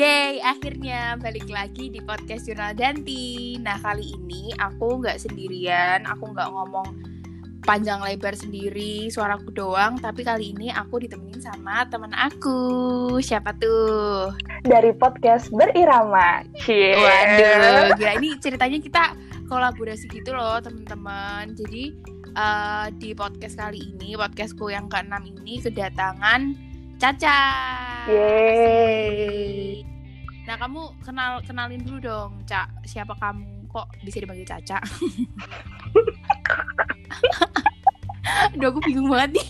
Yeay, akhirnya balik lagi di podcast Jurnal Danti. Nah, kali ini aku nggak sendirian, aku nggak ngomong panjang lebar sendiri, suaraku doang, tapi kali ini aku ditemenin sama teman aku. Siapa tuh? Dari podcast Berirama. Cie. Waduh, gila ini ceritanya kita kolaborasi gitu loh, teman-teman. Jadi uh, di podcast kali ini, podcastku yang keenam ini kedatangan Caca. Yeay. Nah, kamu kenal kenalin dulu dong, Cak. Siapa kamu? Kok bisa dipanggil Caca? Aduh, aku bingung banget nih.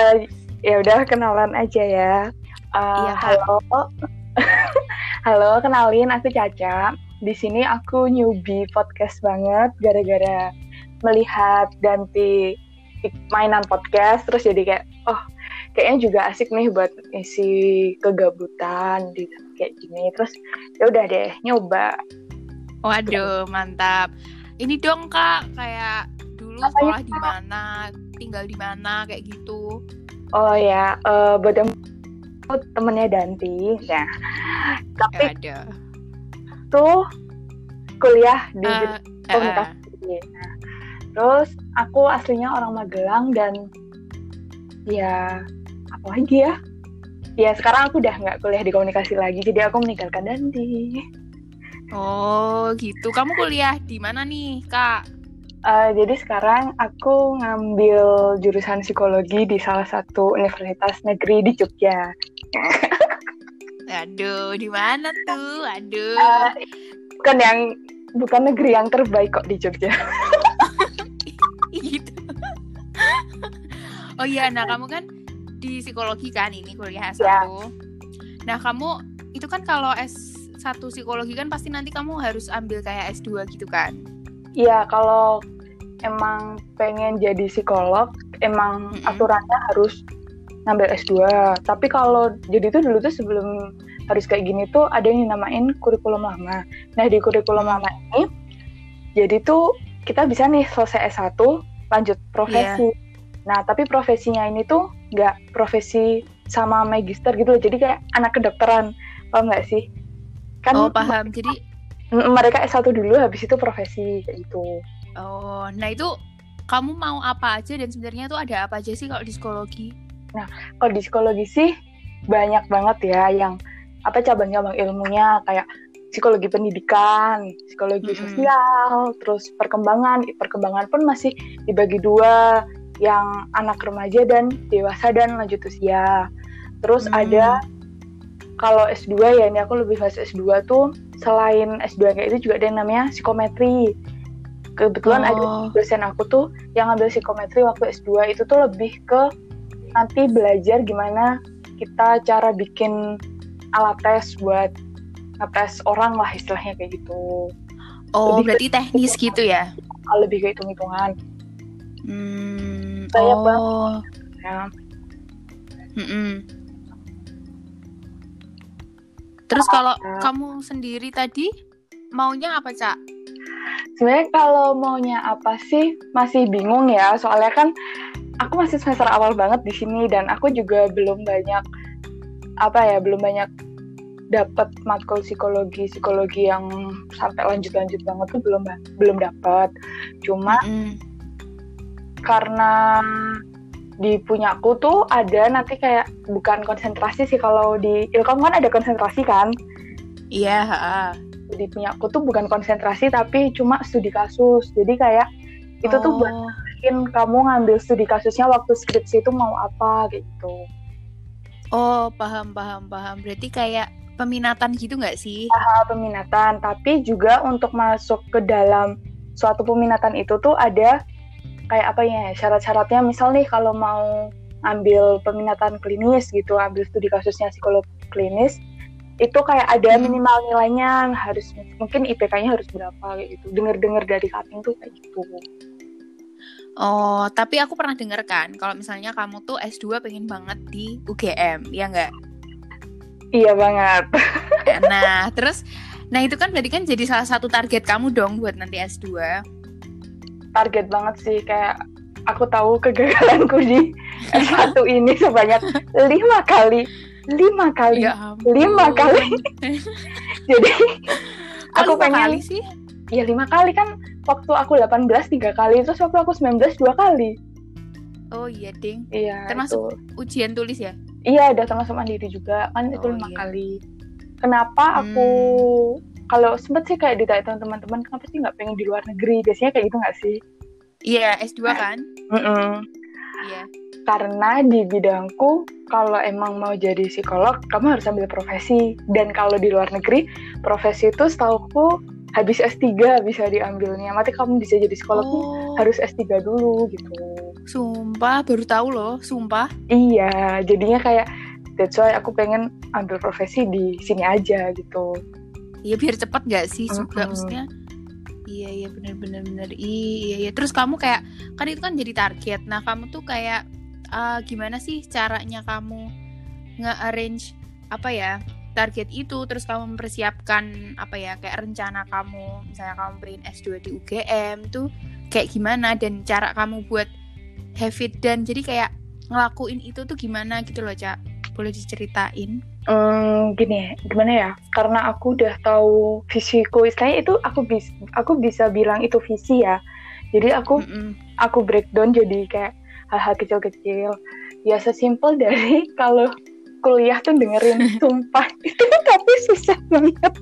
Uh, ya udah kenalan aja ya. Uh, Iya, halo. halo, kenalin aku Caca. Di sini aku newbie podcast banget gara-gara melihat Danti mainan podcast terus jadi kayak oh kayaknya juga asik nih buat isi kegabutan di kayak gini terus ya udah deh nyoba. Waduh, mantap. Ini dong, Kak, kayak dulu Apanya, sekolah di mana, tinggal di mana kayak gitu. oh ya eh buat yang aku temennya Danti. Nah tapi Ya tuh kuliah di Eh, eh, komunikasi nah, terus aku aslinya orang Magelang dan ya apa lagi ya ya sekarang aku udah nggak kuliah di komunikasi lagi jadi aku meninggalkan Danti Oh, gitu. Kamu kuliah di mana nih, Kak? Eh, jadi sekarang aku ngambil jurusan psikologi di salah satu universitas negeri di Jogja. Aduh, di mana tuh? Aduh. Eh, bukan yang bukan negeri yang terbaik kok di Jogja. gitu. oh iya, nah kamu kan di psikologi kan ini kuliah S1. Ya. Nah, kamu itu kan kalau S1 psikologi kan pasti nanti kamu harus ambil kayak S2 gitu kan? Iya, kalau emang pengen jadi psikolog, emang Mm-mm. aturannya harus ngambil S2. Tapi kalau jadi itu dulu tuh sebelum harus kayak gini tuh ada yang dinamain kurikulum lama. Nah, di kurikulum lama ini jadi tuh kita bisa nih selesai S1 lanjut profesi. Nah, tapi profesinya ini tuh nggak profesi sama magister gitu loh. Jadi kayak anak kedokteran. Paham nggak sih? Kan oh, paham. Jadi mereka S1 dulu habis itu profesi kayak gitu. oh, nah itu kamu mau apa aja dan sebenarnya tuh ada apa aja sih kalau di psikologi? kalau di psikologi sih banyak banget ya yang apa cabang-cabang ilmunya kayak psikologi pendidikan, psikologi Mm-mm. sosial, terus perkembangan. Perkembangan pun masih dibagi dua, yang anak remaja dan dewasa dan lanjut usia. Terus Hmm. ada kalau S2 ya, ini aku lebih bahas S2 tuh selain S2 kayak itu juga ada yang namanya psikometri. Kebetulan ada Oh. dosen aku tuh yang ngambil psikometri waktu S2 itu tuh lebih ke nanti belajar gimana kita cara bikin alat tes buat ngetes orang lah istilahnya kayak gitu. Oh, Lebih berarti teknis gitu ya? Lebih ke hitung-hitungan. Hmm. Banyak oh. Ya. Mm-mm. Terus kalau Ya. kamu sendiri tadi maunya apa, Cak? Sebenarnya kalau maunya apa sih masih bingung ya, soalnya kan aku masih semester awal banget di sini dan aku juga belum banyak apa ya, belum banyak dapat matkul psikologi psikologi yang sampai lanjut-lanjut banget tuh belum belum dapat. Cuma Mm-mm. Karena di punyaku tuh ada nanti kayak bukan konsentrasi sih kalau di Ilkom kan ada konsentrasi kan Iya, ha-ha. di punyaku tuh bukan konsentrasi tapi cuma studi kasus jadi kayak itu tuh buat Oh. mungkin kamu ngambil studi kasusnya waktu skripsi itu mau apa gitu Oh, paham, paham, paham. Berarti kayak peminatan gitu nggak sih? peminatan tapi juga untuk masuk ke dalam suatu peminatan itu tuh ada kayak apa ya syarat-syaratnya misal nih kalau mau ambil peminatan klinis gitu ambil studi kasusnya psikolog klinis itu kayak ada Hmm. minimal nilainya harus mungkin IPK-nya harus berapa kayak gitu dengar-dengar dari cutting tuh kayak gitu Oh, tapi aku pernah denger kan kalau misalnya kamu tuh S2 pengen banget di UGM, ya nggak? iya banget Nah, terus nah itu kan berarti kan jadi salah satu target kamu dong buat nanti S2. Target banget sih kayak aku tahu kegagalanku di S1 ini sebanyak lima kali lima kali Ya ampun. Lima kali. jadi aku pengen kali sih? ya lima kali kan waktu aku 18 tiga kali terus waktu aku 19 dua kali Oh iya, Ding. iya Termasuk itu. Ujian tulis ya? iya ada termasuk mandiri juga kan itu Oh, lima iya. kali kenapa aku Hmm. Kalau sempet sih kayak ditanya teman-teman kenapa sih nggak pengen di luar negeri? Biasanya kayak gitu nggak sih? Iya, S2 kan? Iya. karena di bidangku kalau emang mau jadi psikolog kamu harus ambil profesi. Dan kalau di luar negeri profesi itu setauku habis S3 bisa diambilnya. Mati kamu bisa jadi psikolog Oh, harus S3 dulu gitu. Sumpah baru tahu loh, sumpah. iya jadinya kayak that's why aku pengen ambil profesi di sini aja gitu Ya biar cepet gak sih juga Mm-mm. maksudnya. Iya iya bener bener bener iya iya. Terus kamu kayak kan itu kan jadi target. Nah kamu tuh kayak eh, gimana sih caranya kamu nge-arrange apa ya target itu terus kamu mempersiapkan apa ya kayak rencana kamu misalnya kamu beriin S2 di UGM tuh kayak gimana dan cara kamu buat have it dan jadi kayak ngelakuin itu tuh gimana gitu loh Cak boleh diceritain Hmm, gini, gimana ya? Karena aku udah tahu visiku, istilahnya itu aku bisa aku bisa bilang itu visi ya. Jadi aku Mm-mm. aku breakdown jadi kayak hal-hal kecil-kecil. Ya sesimpel dari kalau kuliah tuh dengerin sumpah itu tapi susah banget.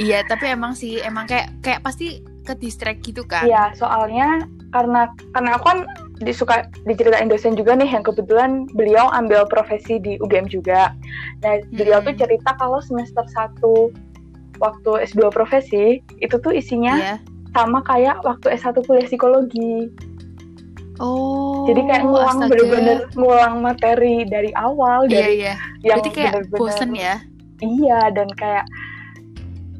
Iya, tapi emang sih emang kayak kayak pasti ke distract gitu kan. Ya soalnya karena karena aku kan disuka diceritain dosen juga nih yang kebetulan beliau ambil profesi di UGM juga. Nah beliau tuh Hmm. cerita kalau semester 1 waktu S2 profesi itu tuh isinya Iya. sama kayak waktu S1 kuliah psikologi. Oh. Jadi kayak ngulang astaga. bener-bener ngulang materi dari awal Iya, dari iya. yang Berarti kayak bener-bener bosen ya. Iya dan kayak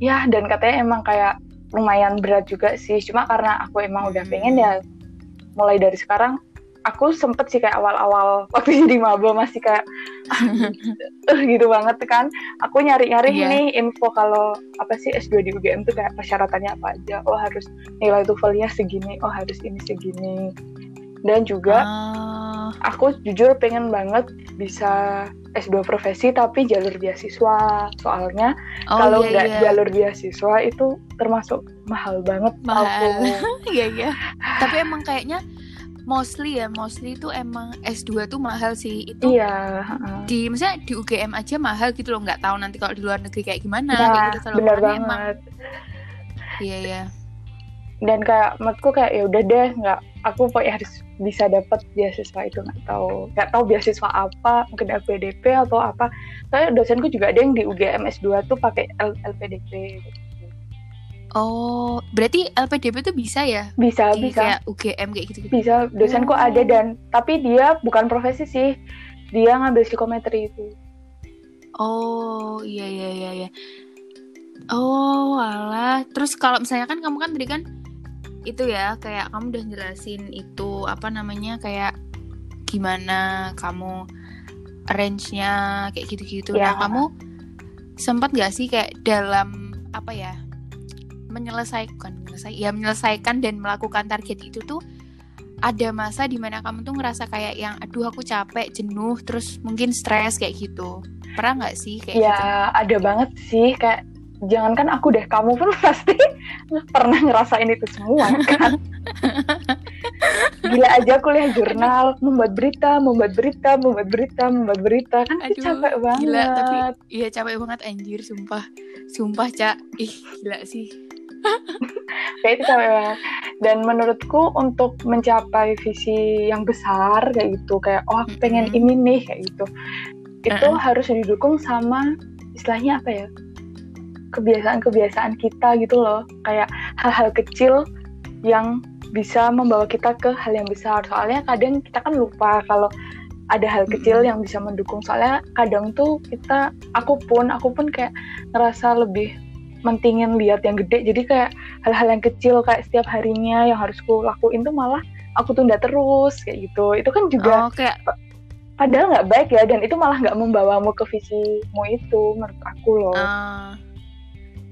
ya dan katanya emang kayak lumayan berat juga sih. Cuma karena aku emang udah Hmm. pengen ya mulai dari sekarang aku sempet sih kayak awal-awal waktu jadi maba masih kayak gitu banget kan. Aku nyari-nyari Iya. nih info kalau apa sih S2 di UGM tuh kayak persyaratannya apa aja. Oh harus nilai TOEFL-nya segini, oh harus ini segini. Dan juga Ah, aku jujur pengen banget bisa S2 profesi tapi jalur beasiswa. Soalnya oh, kalau iya, nggak iya. jalur beasiswa itu termasuk mahal banget Mahal. Iya, iya. Tapi emang kayaknya mostly ya, mostly itu emang S2 tuh mahal sih. Itu iya, heeh. di misalnya di UGM aja mahal gitu loh, nggak tahu nanti kalau di luar negeri kayak gimana Nah, kayak gitu Kalau benar makanya emang banget. iya iya. Dan kayak menurutku kayak ya udah deh, nggak aku pokoknya harus bisa dapat beasiswa itu nggak tahu nggak tahu beasiswa apa mungkin LPDP atau apa soalnya dosenku juga ada yang di UGM S2 tuh pakai LPDP Oh, berarti LPDP tuh bisa ya? bisa Di bisa kayak UGM kayak gitu-gitu. bisa dosenku Oh. ada dan tapi dia bukan profesi sih dia ngambil psikometri itu Oh, iya iya iya iya. Oh, alah. Terus kalau misalnya kan kamu kan tadi kan itu ya kayak kamu udah jelasin itu apa namanya kayak gimana kamu range-nya kayak gitu-gitu. Ya. Nah, kamu sempat gak sih kayak dalam apa ya? menyelesaikan menyelesaikan ya menyelesaikan dan melakukan target itu tuh ada masa di mana kamu tuh ngerasa kayak yang aduh aku capek jenuh terus mungkin stres kayak gitu pernah nggak sih kayak ya gitu ada banget sih kayak jangankan aku deh kamu pun pasti pernah ngerasain itu semua kan? Gila aja kuliah jurnal membuat berita membuat berita membuat berita membuat berita. Kan Aduh, capek banget gila tapi iya capek banget anjir sumpah. Sumpah cak. Ih gila sih. Kayak itu capek banget. Dan menurutku untuk mencapai visi yang besar kayak gitu kayak oh aku pengen ini nih kayak gitu. Itu Uh-uh. harus didukung sama istilahnya apa ya kebiasaan-kebiasaan kita gitu loh. Kayak hal-hal kecil yang bisa membawa kita ke hal yang besar. Soalnya kadang kita kan lupa kalau ada hal kecil Mm-mm. yang bisa mendukung. Soalnya kadang tuh kita aku pun aku pun kayak ngerasa lebih mentingin lihat yang gede. Jadi kayak hal-hal yang kecil kayak setiap harinya yang harus ku lakuin tuh malah aku tunda terus kayak gitu. Itu kan juga oh kayak padahal nggak baik ya dan itu malah nggak membawamu ke visimu itu menurut aku loh. Eh,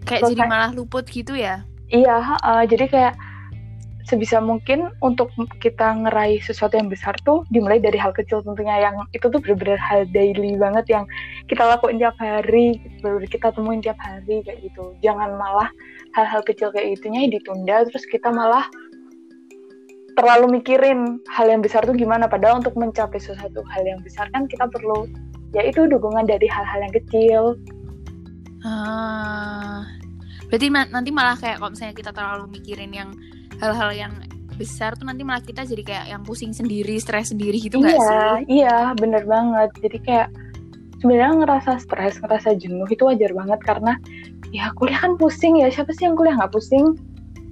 kayak jadi malah luput gitu ya? Iya ha-ha. jadi kayak sebisa mungkin untuk kita ngeraih sesuatu yang besar tuh dimulai dari hal kecil tentunya yang itu tuh bener-bener hal daily banget yang kita lakuin tiap hari bener-bener kita temuin tiap hari kayak gitu. Jangan malah hal-hal kecil kayak gitunya ditunda terus kita malah terlalu mikirin hal yang besar tuh gimana. Padahal untuk mencapai sesuatu hal yang besar kan kita perlu ya itu dukungan dari hal-hal yang kecil ah. Berarti nanti malah kayak kalau misalnya kita terlalu mikirin yang hal-hal yang besar tuh nanti malah kita jadi kayak yang pusing sendiri stres sendiri gitu iya, gak sih? iya bener banget. Jadi kayak sebenarnya ngerasa stres ngerasa jenuh itu wajar banget karena ya kuliah kan pusing ya siapa sih yang kuliah nggak pusing?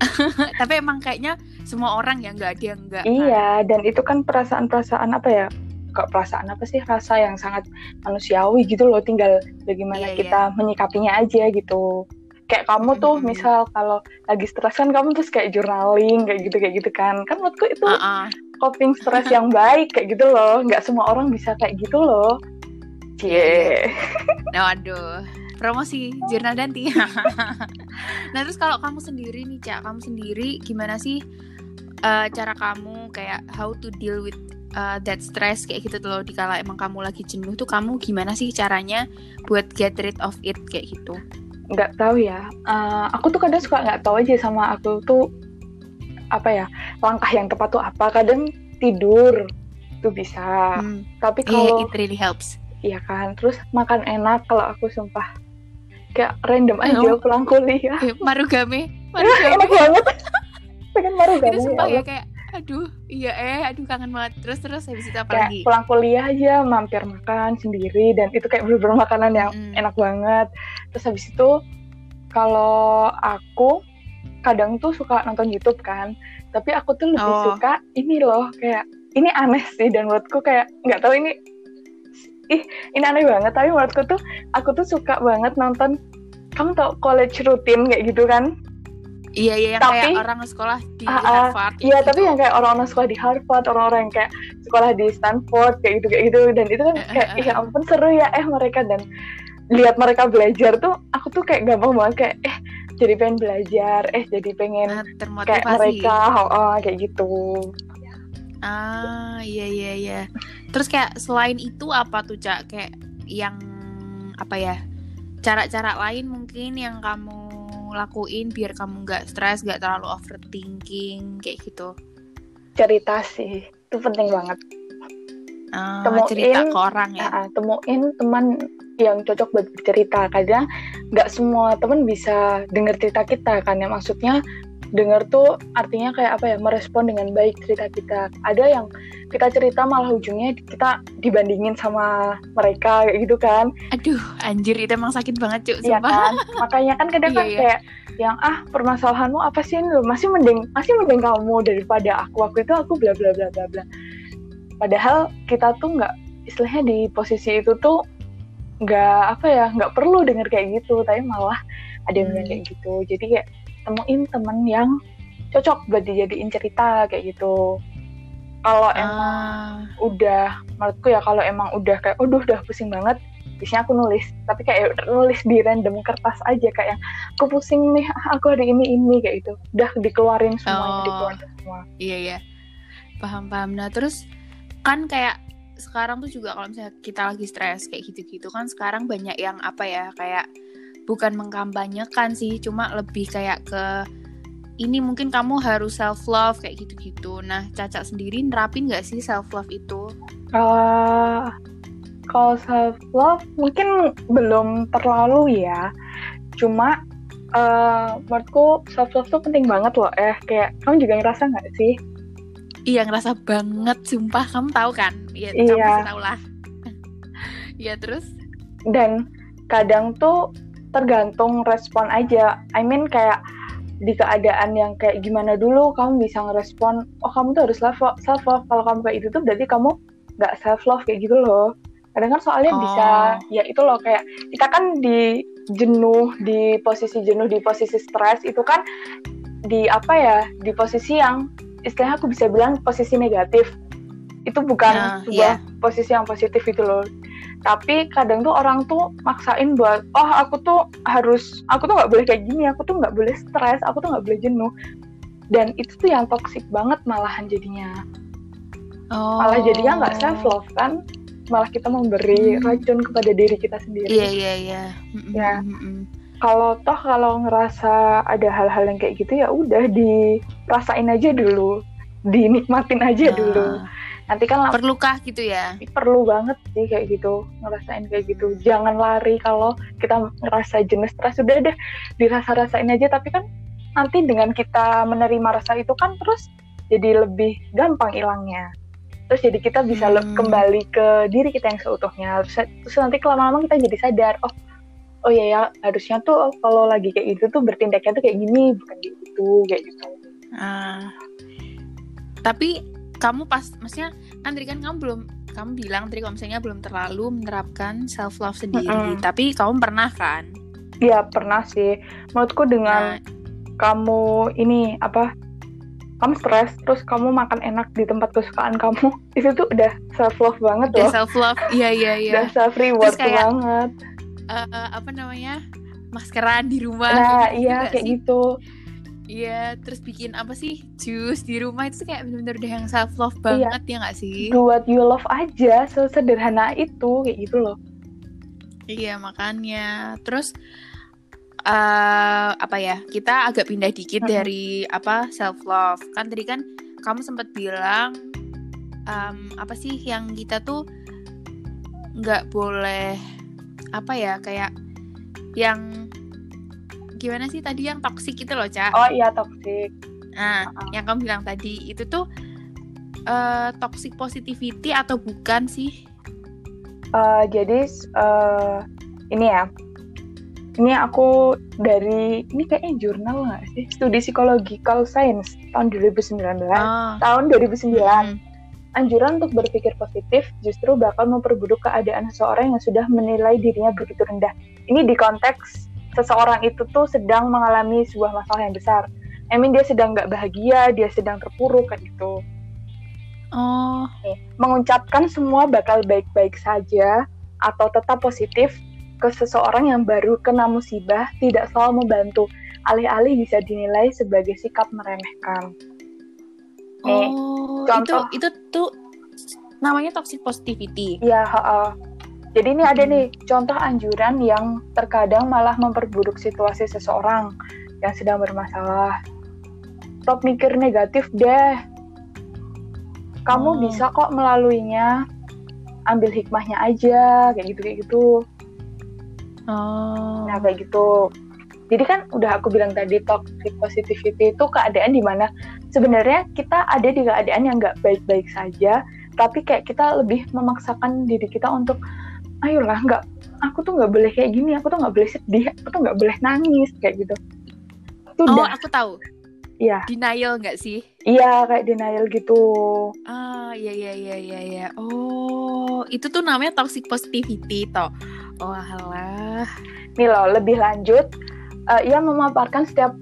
Tapi emang kayaknya semua orang yang nggak ada yang nggak iya dan itu kan perasaan-perasaan apa ya kok perasaan apa sih rasa yang sangat manusiawi gitu loh tinggal bagaimana Iya, kita menyikapinya aja gitu. Kayak kamu tuh Mm-mm. misal kalau lagi stres kan kamu terus kayak journaling kayak gitu kayak gitu kan. Kan menurutku itu ah. coping stres yang baik kayak gitu loh. Nggak semua orang bisa kayak gitu loh. Cie. Nah, waduh promosi jurnal Danti. Nah terus kalau kamu sendiri nih cak kamu sendiri gimana sih eh, cara kamu kayak how to deal with uh, that stress kayak gitu loh dikala emang kamu lagi jenuh tuh kamu gimana sih caranya buat get rid of it kayak gitu. Nggak tahu ya. Eh, aku tuh kadang suka nggak tahu aja sama aku tuh apa ya langkah yang tepat tuh apa. Kadang tidur tuh bisa. Hmm, tapi iya, kalau it really helps. Iya kan, terus makan enak kalau aku sumpah. Kayak random aja Oh. pulang kuliah. Eh, marugame marugame. enak banget. Pengen baru itu sumpah ya kayak aduh iya eh aduh kangen banget terus terus habis itu apa Kayak lagi pulang kuliah aja mampir makan sendiri dan itu kayak bener-bener makanan yang Mm-mm. enak banget. Terus habis itu kalau aku kadang tuh suka nonton YouTube kan, tapi aku tuh lebih Oh. suka ini loh kayak ini aneh sih dan menurutku kayak nggak tahu ini ih ini aneh banget tapi menurutku tuh aku tuh suka banget nonton kamu tau college routine kayak gitu kan iya iya yang Tapi- kayak orang sekolah di ah, Harvard Iya, gitu. tapi yang kayak orang-orang sekolah di Harvard, orang-orang yang kayak sekolah di Stanford, kayak gitu kayak gitu, dan itu kan Eh, eh, kayak, eh, ya ampun seru ya eh mereka dan lihat mereka belajar tuh, aku tuh kayak gampang banget kayak eh jadi pengen belajar, eh jadi pengen Ah, kayak termotivasi mereka, oh, oh, kayak gitu. Ah, iya iya iya. Terus kayak selain itu apa tuh, Cak? Kayak yang apa ya? Cara-cara lain mungkin yang kamu lakuin biar kamu nggak stres, nggak terlalu overthinking kayak gitu. Cerita sih, itu penting banget. Ah, Temuin- cerita ke orang ya. Ah, temuin teman yang cocok buat bercerita. Kadang nggak semua teman bisa denger cerita kita kan ya maksudnya denger tuh artinya kayak apa ya merespon dengan baik cerita kita. Ada yang kita cerita malah ujungnya kita dibandingin sama mereka kayak gitu kan. Aduh, anjir itu emang sakit banget. Iya Sumpah. kan? Makanya kan kadang kan Iya, iya. kayak yang ah permasalahanmu apa sih lu masih mending masih mending kamu daripada aku aku itu aku bla bla bla bla bla. Padahal kita tuh nggak istilahnya di posisi itu tuh nggak apa ya nggak perlu denger kayak gitu tapi malah ada yang Hmm. kayak gitu jadi kayak temuin temen yang cocok buat dijadiin cerita kayak gitu kalau emang Ah, udah menurutku ya kalau emang udah kayak aduh udah pusing banget biasanya aku nulis tapi kayak nulis di random kertas aja kayak yang aku pusing nih aku hari ini ini kayak gitu udah dikeluarin semuanya Oh. dikeluarin semua iya iya. Paham paham. Nah, terus kan kayak sekarang tuh juga kalau misalnya kita lagi stres kayak gitu-gitu kan sekarang banyak yang apa ya kayak bukan mengkampanyekan sih cuma lebih kayak ke ini mungkin kamu harus self love kayak gitu-gitu. Nah Caca sendiri nerapin nggak sih self love itu? Eh, kalau self love mungkin belum terlalu ya. Cuma eh menurutku self love tuh penting banget loh. Eh kayak kamu juga ngerasa nggak sih? Iya ngerasa banget sumpah. Kamu tahu kan? Ya Iya. kamu pasti tahu lah. Iya terus? Dan kadang tuh tergantung respon aja. I mean kayak di keadaan yang kayak gimana dulu kamu bisa ngerespon oh kamu tuh harus self love, self love. kalau kamu kayak gitu tuh berarti kamu nggak self love kayak gitu loh. Kadang kan soalnya Oh. bisa ya itu loh kayak kita kan di jenuh di posisi jenuh di posisi stres itu kan di apa ya di posisi yang istilahnya aku bisa bilang posisi negatif. Itu bukan Nah, sebuah posisi yang positif itu loh tapi kadang tuh orang tuh maksain buat oh aku tuh harus aku tuh nggak boleh kayak gini aku tuh nggak boleh stres aku tuh nggak boleh jenuh dan itu tuh yang toxic banget malahan jadinya Oh. malah jadinya nggak self love kan malah kita memberi Hmm. racun kepada diri kita sendiri Iya iya iya. Ya. kalau toh kalau ngerasa ada hal-hal yang kayak gitu ya udah dirasain aja dulu dinikmatin aja dulu Nah, nanti kan Perlukah gitu ya? perlu banget sih kayak gitu ngerasain kayak gitu jangan lari kalau kita ngerasa jenis stres sudah deh dirasa-rasain aja tapi kan nanti dengan kita menerima rasa itu kan terus jadi lebih gampang hilangnya terus jadi kita bisa Hmm. kembali ke diri kita yang seutuhnya terus, terus nanti lama-lama kita jadi sadar oh oh iya ya harusnya tuh oh, kalau lagi kayak gitu tuh bertindaknya tuh kayak gini bukan kayak gitu kayak gitu Ah. Tapi kamu pas, maksudnya kan tadi kan kamu belum, kamu bilang tadi kalau misalnya belum terlalu menerapkan self love sendiri. Mm-mm. Tapi kamu pernah kan? Iya pernah sih menurutku dengan Nah, kamu ini apa kamu stres terus kamu makan enak di tempat kesukaan kamu itu tuh udah self love banget udah loh self love, iya iya iya. udah self reward kayak- banget eh, apa namanya? Maskeran di rumah. nah gitu iya kayak sih. gitu Iya, terus bikin apa sih? Jus di rumah itu kayak bener-bener udah yang self love Iya. banget ya nggak sih? do what you love aja sesederhana itu kayak gitu loh Iya makanya terus eh apa ya kita agak pindah dikit Mm-mm. dari apa self love kan tadi kan kamu sempat bilang em, apa sih yang kita tuh nggak boleh apa ya kayak yang gimana sih tadi yang toxic itu loh cak oh iya toxic. Nah Uh-uh. yang kamu bilang tadi itu tuh eh toxic positivity atau bukan sih? Eh, jadi eh, ini ya. Ini aku dari ini kayaknya jurnal nggak sih? Studi psychological science tahun 2019 oh. Tahun 2009 mm. Anjuran untuk berpikir positif justru bakal memperburuk keadaan seseorang yang sudah menilai dirinya begitu rendah. Ini di konteks seseorang itu tuh sedang mengalami sebuah masalah yang besar. I mean dia sedang nggak bahagia, dia sedang terpuruk kayak gitu. oh Nih, mengucapkan semua bakal baik-baik saja atau tetap positif ke seseorang yang baru kena musibah tidak selalu membantu. Alih-alih bisa dinilai sebagai sikap meremehkan. Nih, Oh, contoh. itu itu tuh namanya toxic positivity. Iya, ha-ha. Jadi ini ada nih contoh anjuran yang terkadang malah memperburuk situasi seseorang yang sedang bermasalah. Stop mikir negatif deh. Kamu Oh. bisa kok melaluinya. Ambil hikmahnya aja, kayak gitu kayak gitu. Oh. Nah, kayak gitu. Jadi kan udah aku bilang tadi toxic positivity itu keadaan di mana sebenarnya kita ada di keadaan yang nggak baik-baik saja, tapi kayak kita lebih memaksakan diri kita untuk ayolah nggak aku tuh nggak boleh kayak gini, aku tuh nggak boleh sedih, aku tuh nggak boleh nangis kayak gitu. Itu Oh, aku tahu. iya, Denial nggak sih? iya kayak denial gitu. Ah, iya iya iya iya iya. Oh, itu tuh namanya toxic positivity toh. Oh, alah. Nih loh, lebih lanjut, eh, ia memaparkan setiap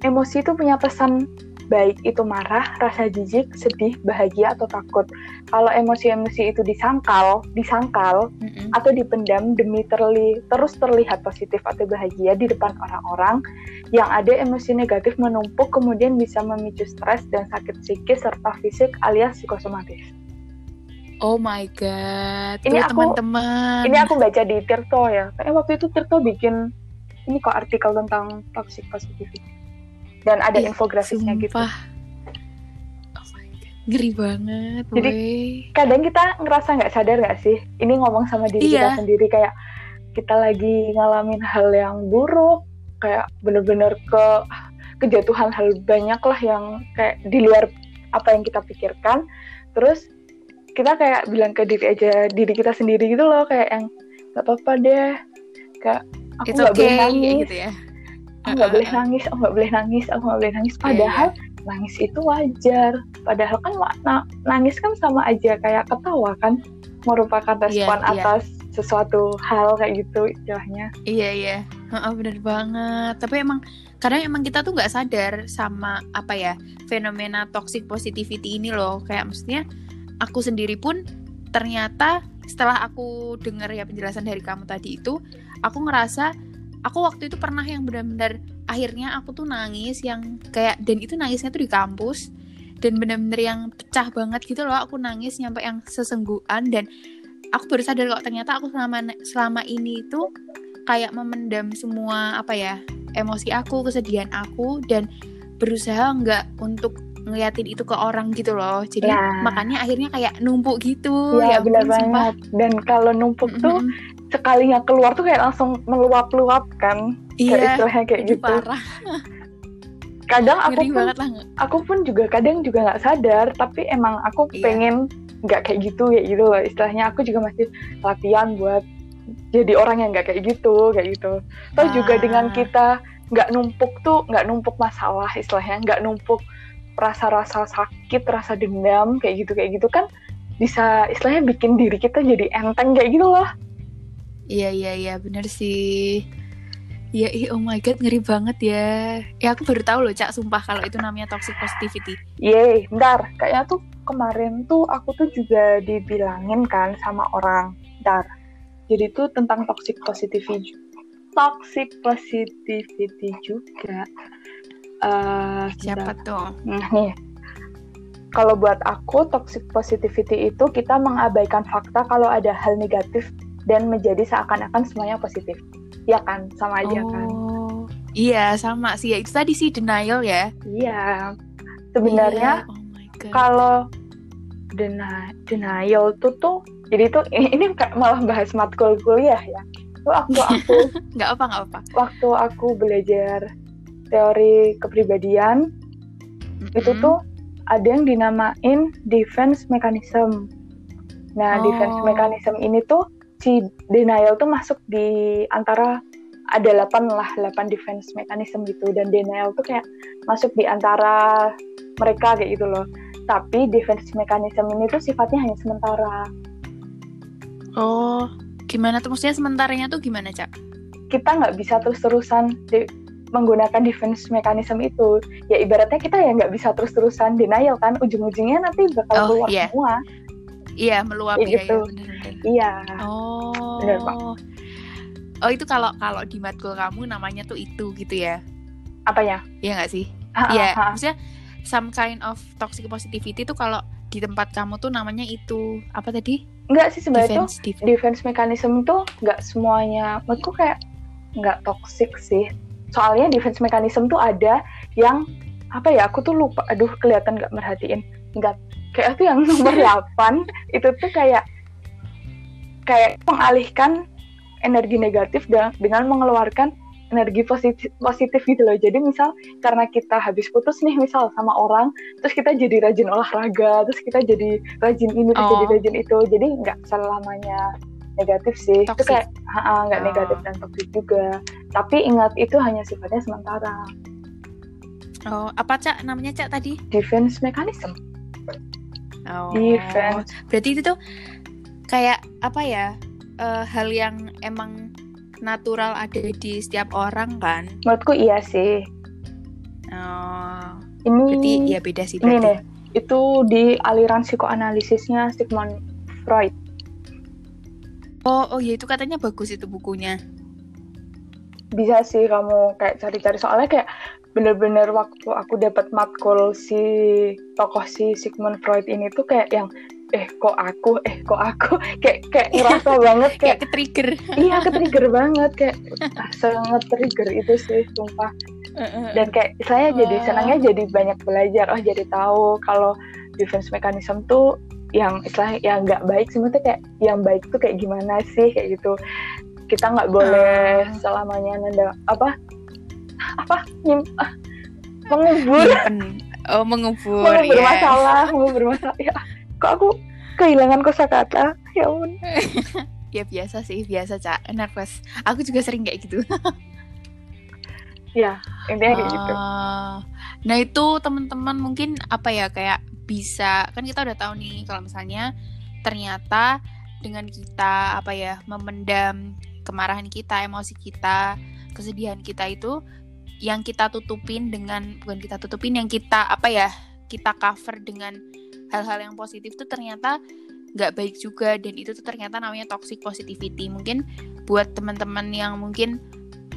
emosi itu punya pesan baik itu marah, rasa jijik, sedih, bahagia atau takut. Kalau emosi-emosi itu disangkal, disangkal Mm-mm. atau dipendam demi terli terus terlihat positif atau bahagia di depan orang-orang, yang ada emosi negatif menumpuk kemudian bisa memicu stres dan sakit psikis serta fisik alias psikosomatis. Oh my god. Ini Tuh, aku- teman-teman. Ini aku baca di Tirto ya. Kayaknya waktu itu Tirto bikin ini kok artikel tentang toxic positivity. Dan ada Ih, infografisnya gitu. Sumpah. Oh my god. Ngeri banget, Jadi, woi. Kadang kita ngerasa nggak sadar nggak sih? Ini ngomong sama diri Iya. kita sendiri kayak kita lagi ngalamin hal yang buruk, kayak bener-bener ke kejatuhan hal banyak lah yang kayak di luar apa yang kita pikirkan. Terus kita kayak bilang ke diri aja diri kita sendiri gitu loh kayak yang nggak apa-apa deh, kayak aku nggak okay, boleh nangis. gitu ya. Aku nggak boleh nangis, aku nggak boleh nangis, aku nggak boleh nangis. Iya, Padahal nangis itu wajar. Padahal kan wa- na- nangis kan sama aja kayak ketawa kan, merupakan Iya, respon iya. atas sesuatu hal kayak gitu istilahnya. Iya iya, Heeh, bener banget. Tapi emang kadang emang kita tuh nggak sadar sama apa ya fenomena toxic positivity ini loh. Kayak maksudnya aku sendiri pun ternyata setelah aku dengar ya penjelasan dari kamu tadi itu, aku ngerasa aku waktu itu pernah yang benar-benar akhirnya aku tuh nangis yang kayak dan itu nangisnya tuh di kampus dan bener-bener yang pecah banget gitu loh aku nangis nyampe yang sesenggukan dan aku baru sadar kok ternyata aku selama selama ini tuh kayak memendam semua apa ya emosi aku kesedihan aku dan berusaha nggak untuk ngeliatin itu ke orang gitu loh jadi Ya. makanya akhirnya kayak numpuk gitu ya, ampun, benar sumpah. banget dan kalau numpuk tuh Mm-mm. sekalinya keluar tuh kayak langsung meluap-luap kan kayak iya istilahnya kayak itu gitu parah kadang aku ngeri pun banget lah aku pun juga kadang juga nggak sadar tapi emang aku Iya. pengen nggak kayak gitu kayak gitu loh istilahnya aku juga masih latihan buat jadi orang yang nggak kayak gitu kayak gitu terus juga Ah. dengan kita nggak numpuk tuh nggak numpuk masalah istilahnya nggak numpuk rasa-rasa sakit rasa dendam kayak gitu kayak gitu kan bisa istilahnya bikin diri kita jadi enteng kayak gitu loh Iya iya iya bener sih. Iya ih, oh my god ngeri banget ya. Ya aku baru tahu loh cak sumpah kalau itu namanya toxic positivity. Yeay, bentar. Kayaknya tuh kemarin tuh aku tuh juga dibilangin kan sama orang. Bentar. Jadi tuh tentang toxic positivity toxic positivity juga. Eh, Siapa bentar. tuh? Nah, nih. Kalau buat aku toxic positivity itu kita mengabaikan fakta kalau ada hal negatif dan menjadi seakan-akan semuanya positif. Ya kan, sama aja kan. Oh, iya sama sih ya itu tadi sih denial ya. Iya. Sebenarnya Iya, oh kalau deni- denial tuh tuh jadi tuh ini, malah bahas matkul kuliah ya waktu aku nggak apa nggak apa. waktu aku belajar teori kepribadian itu Mm-mm. tuh ada yang dinamain defense mechanism nah Oh. defense mechanism ini tuh si denial tuh masuk di antara ada 8 lah 8 defense mechanism gitu dan denial tuh kayak masuk di antara mereka kayak gitu loh tapi defense mechanism ini tuh sifatnya hanya sementara Oh, gimana tuh maksudnya sementaranya tuh gimana cak? kita nggak bisa terus-terusan menggunakan defense mechanism itu ya ibaratnya kita ya nggak bisa terus-terusan denial kan ujung-ujungnya nanti bakal Oh, keluar iya. semua Iya meluap ya, gitu. ya iya Oh. Bener, Pak. Oh itu kalau kalau di matkul kamu namanya tuh itu gitu ya? apanya Iya nggak sih? Iya, maksudnya some kind of toxic positivity itu kalau di tempat kamu tuh namanya itu apa tadi? nggak sih sebenarnya tuh Defense, defense. defense mechanism tuh nggak semuanya menurutku kayak nggak toxic sih soalnya defense mechanism tuh ada yang apa ya aku tuh lupa. Aduh kelihatan nggak merhatiin. Nggak. Kayak tuh yang nomor 8 itu tuh kayak kayak mengalihkan energi negatif dengan, dengan mengeluarkan energi positif positif gitu loh. Jadi misal karena kita habis putus nih misal sama orang terus kita jadi rajin olahraga terus kita jadi rajin ini terus Oh. jadi rajin itu. Jadi nggak selamanya negatif sih itu Toxic. kayak ha-ha, nggak Oh. negatif dan toxic juga tapi ingat itu hanya sifatnya sementara Oh, apa Cak namanya Cak tadi? defense mechanism Oh. defense Berarti itu tuh kayak apa ya? eh, hal yang emang natural ada di setiap orang kan? menurutku iya sih Oh. ini Berarti ya beda sih ini berarti. nih itu di aliran psikoanalisisnya Sigmund Freud Oh, oh ya itu katanya bagus itu bukunya. bisa sih kamu kayak cari-cari. Soalnya kayak bener-bener waktu aku dapat matkul si tokoh si Sigmund Freud ini tuh kayak yang eh kok aku? Eh kok aku? Kayak kayak ngerasa banget kayak Kayak ke trigger. iya ke trigger banget kayak sangat trigger itu sih sumpah. Dan kayak saya jadi senangnya jadi banyak belajar. Oh jadi tahu kalau defense mechanism tuh yang istilahnya yang nggak baik sebenarnya kayak yang baik tuh kayak gimana sih kayak gitu kita nggak boleh Ah. selamanya nanda apa apa nyim, ah, mengubur Nyimpen. Oh, mengubur mengubur ya. masalah mengubur masalah ya kok aku kehilangan kosakata ya ampun Ya biasa sih, biasa Cak. Nervous. Aku juga sering kayak gitu. ya intinya kayak gitu Ah, Nah itu teman-teman mungkin apa ya kayak bisa kan kita udah tahu nih kalau misalnya ternyata dengan kita apa ya memendam kemarahan kita, emosi kita, kesedihan kita itu yang kita tutupin dengan bukan kita tutupin yang kita apa ya kita cover dengan hal-hal yang positif tuh ternyata nggak baik juga. Dan itu tuh ternyata namanya toxic positivity. Mungkin buat teman-teman yang mungkin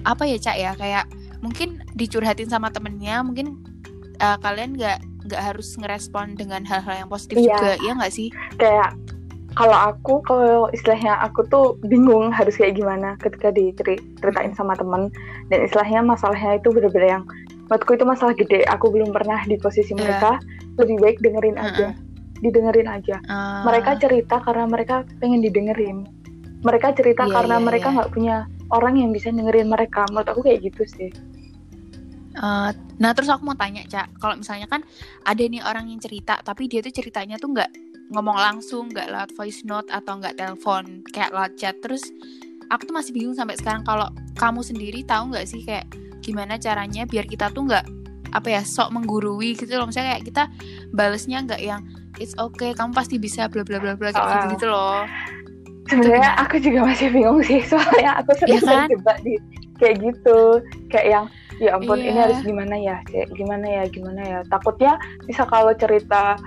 apa ya cak ya kayak mungkin dicurhatin sama temennya mungkin uh, kalian nggak nggak harus ngerespon dengan hal-hal yang positif Iya. juga ya nggak sih? Kayak kalau aku kalau istilahnya aku tuh bingung harus kayak gimana ketika diceritain sama temen. Dan istilahnya masalahnya itu bener-bener yang menurutku itu masalah gede. Aku belum pernah di posisi Iya. mereka. Lebih baik dengerin aja. Didengerin aja. Uh, mereka cerita karena mereka pengen didengerin. Mereka cerita Iya, karena iya, mereka iya. nggak punya orang yang bisa dengerin mereka. Menurut aku kayak gitu sih uh, nah terus aku mau tanya cak. Kalau misalnya kan ada nih orang yang cerita tapi dia tuh ceritanya tuh nggak ngomong langsung nggak lewat voice note atau nggak telepon kayak lewat chat. Terus aku tuh masih bingung sampai sekarang kalau kamu sendiri tahu nggak sih kayak gimana caranya biar kita tuh nggak apa ya sok menggurui gitu loh. Misalnya kayak kita balesnya nggak yang it's okay kamu pasti bisa bla bla bla bla kayak gitu gitu loh. Sebenarnya aku juga masih bingung sih soalnya aku sering Iya kan? terjebak di kayak gitu. Kayak yang ya ampun Iya. ini harus gimana ya? Kayak gimana ya gimana ya? Takutnya bisa kalau cerita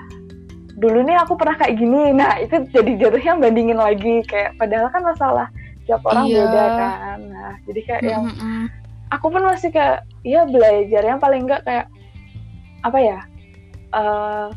dulu nih aku pernah kayak gini. Nah itu jadi jatuhnya bandingin lagi. Kayak padahal kan masalah tiap orang Iya. beda kan. Nah jadi kayak yang Mm-mm. aku pun masih kayak ya belajar yang paling enggak kayak apa ya eh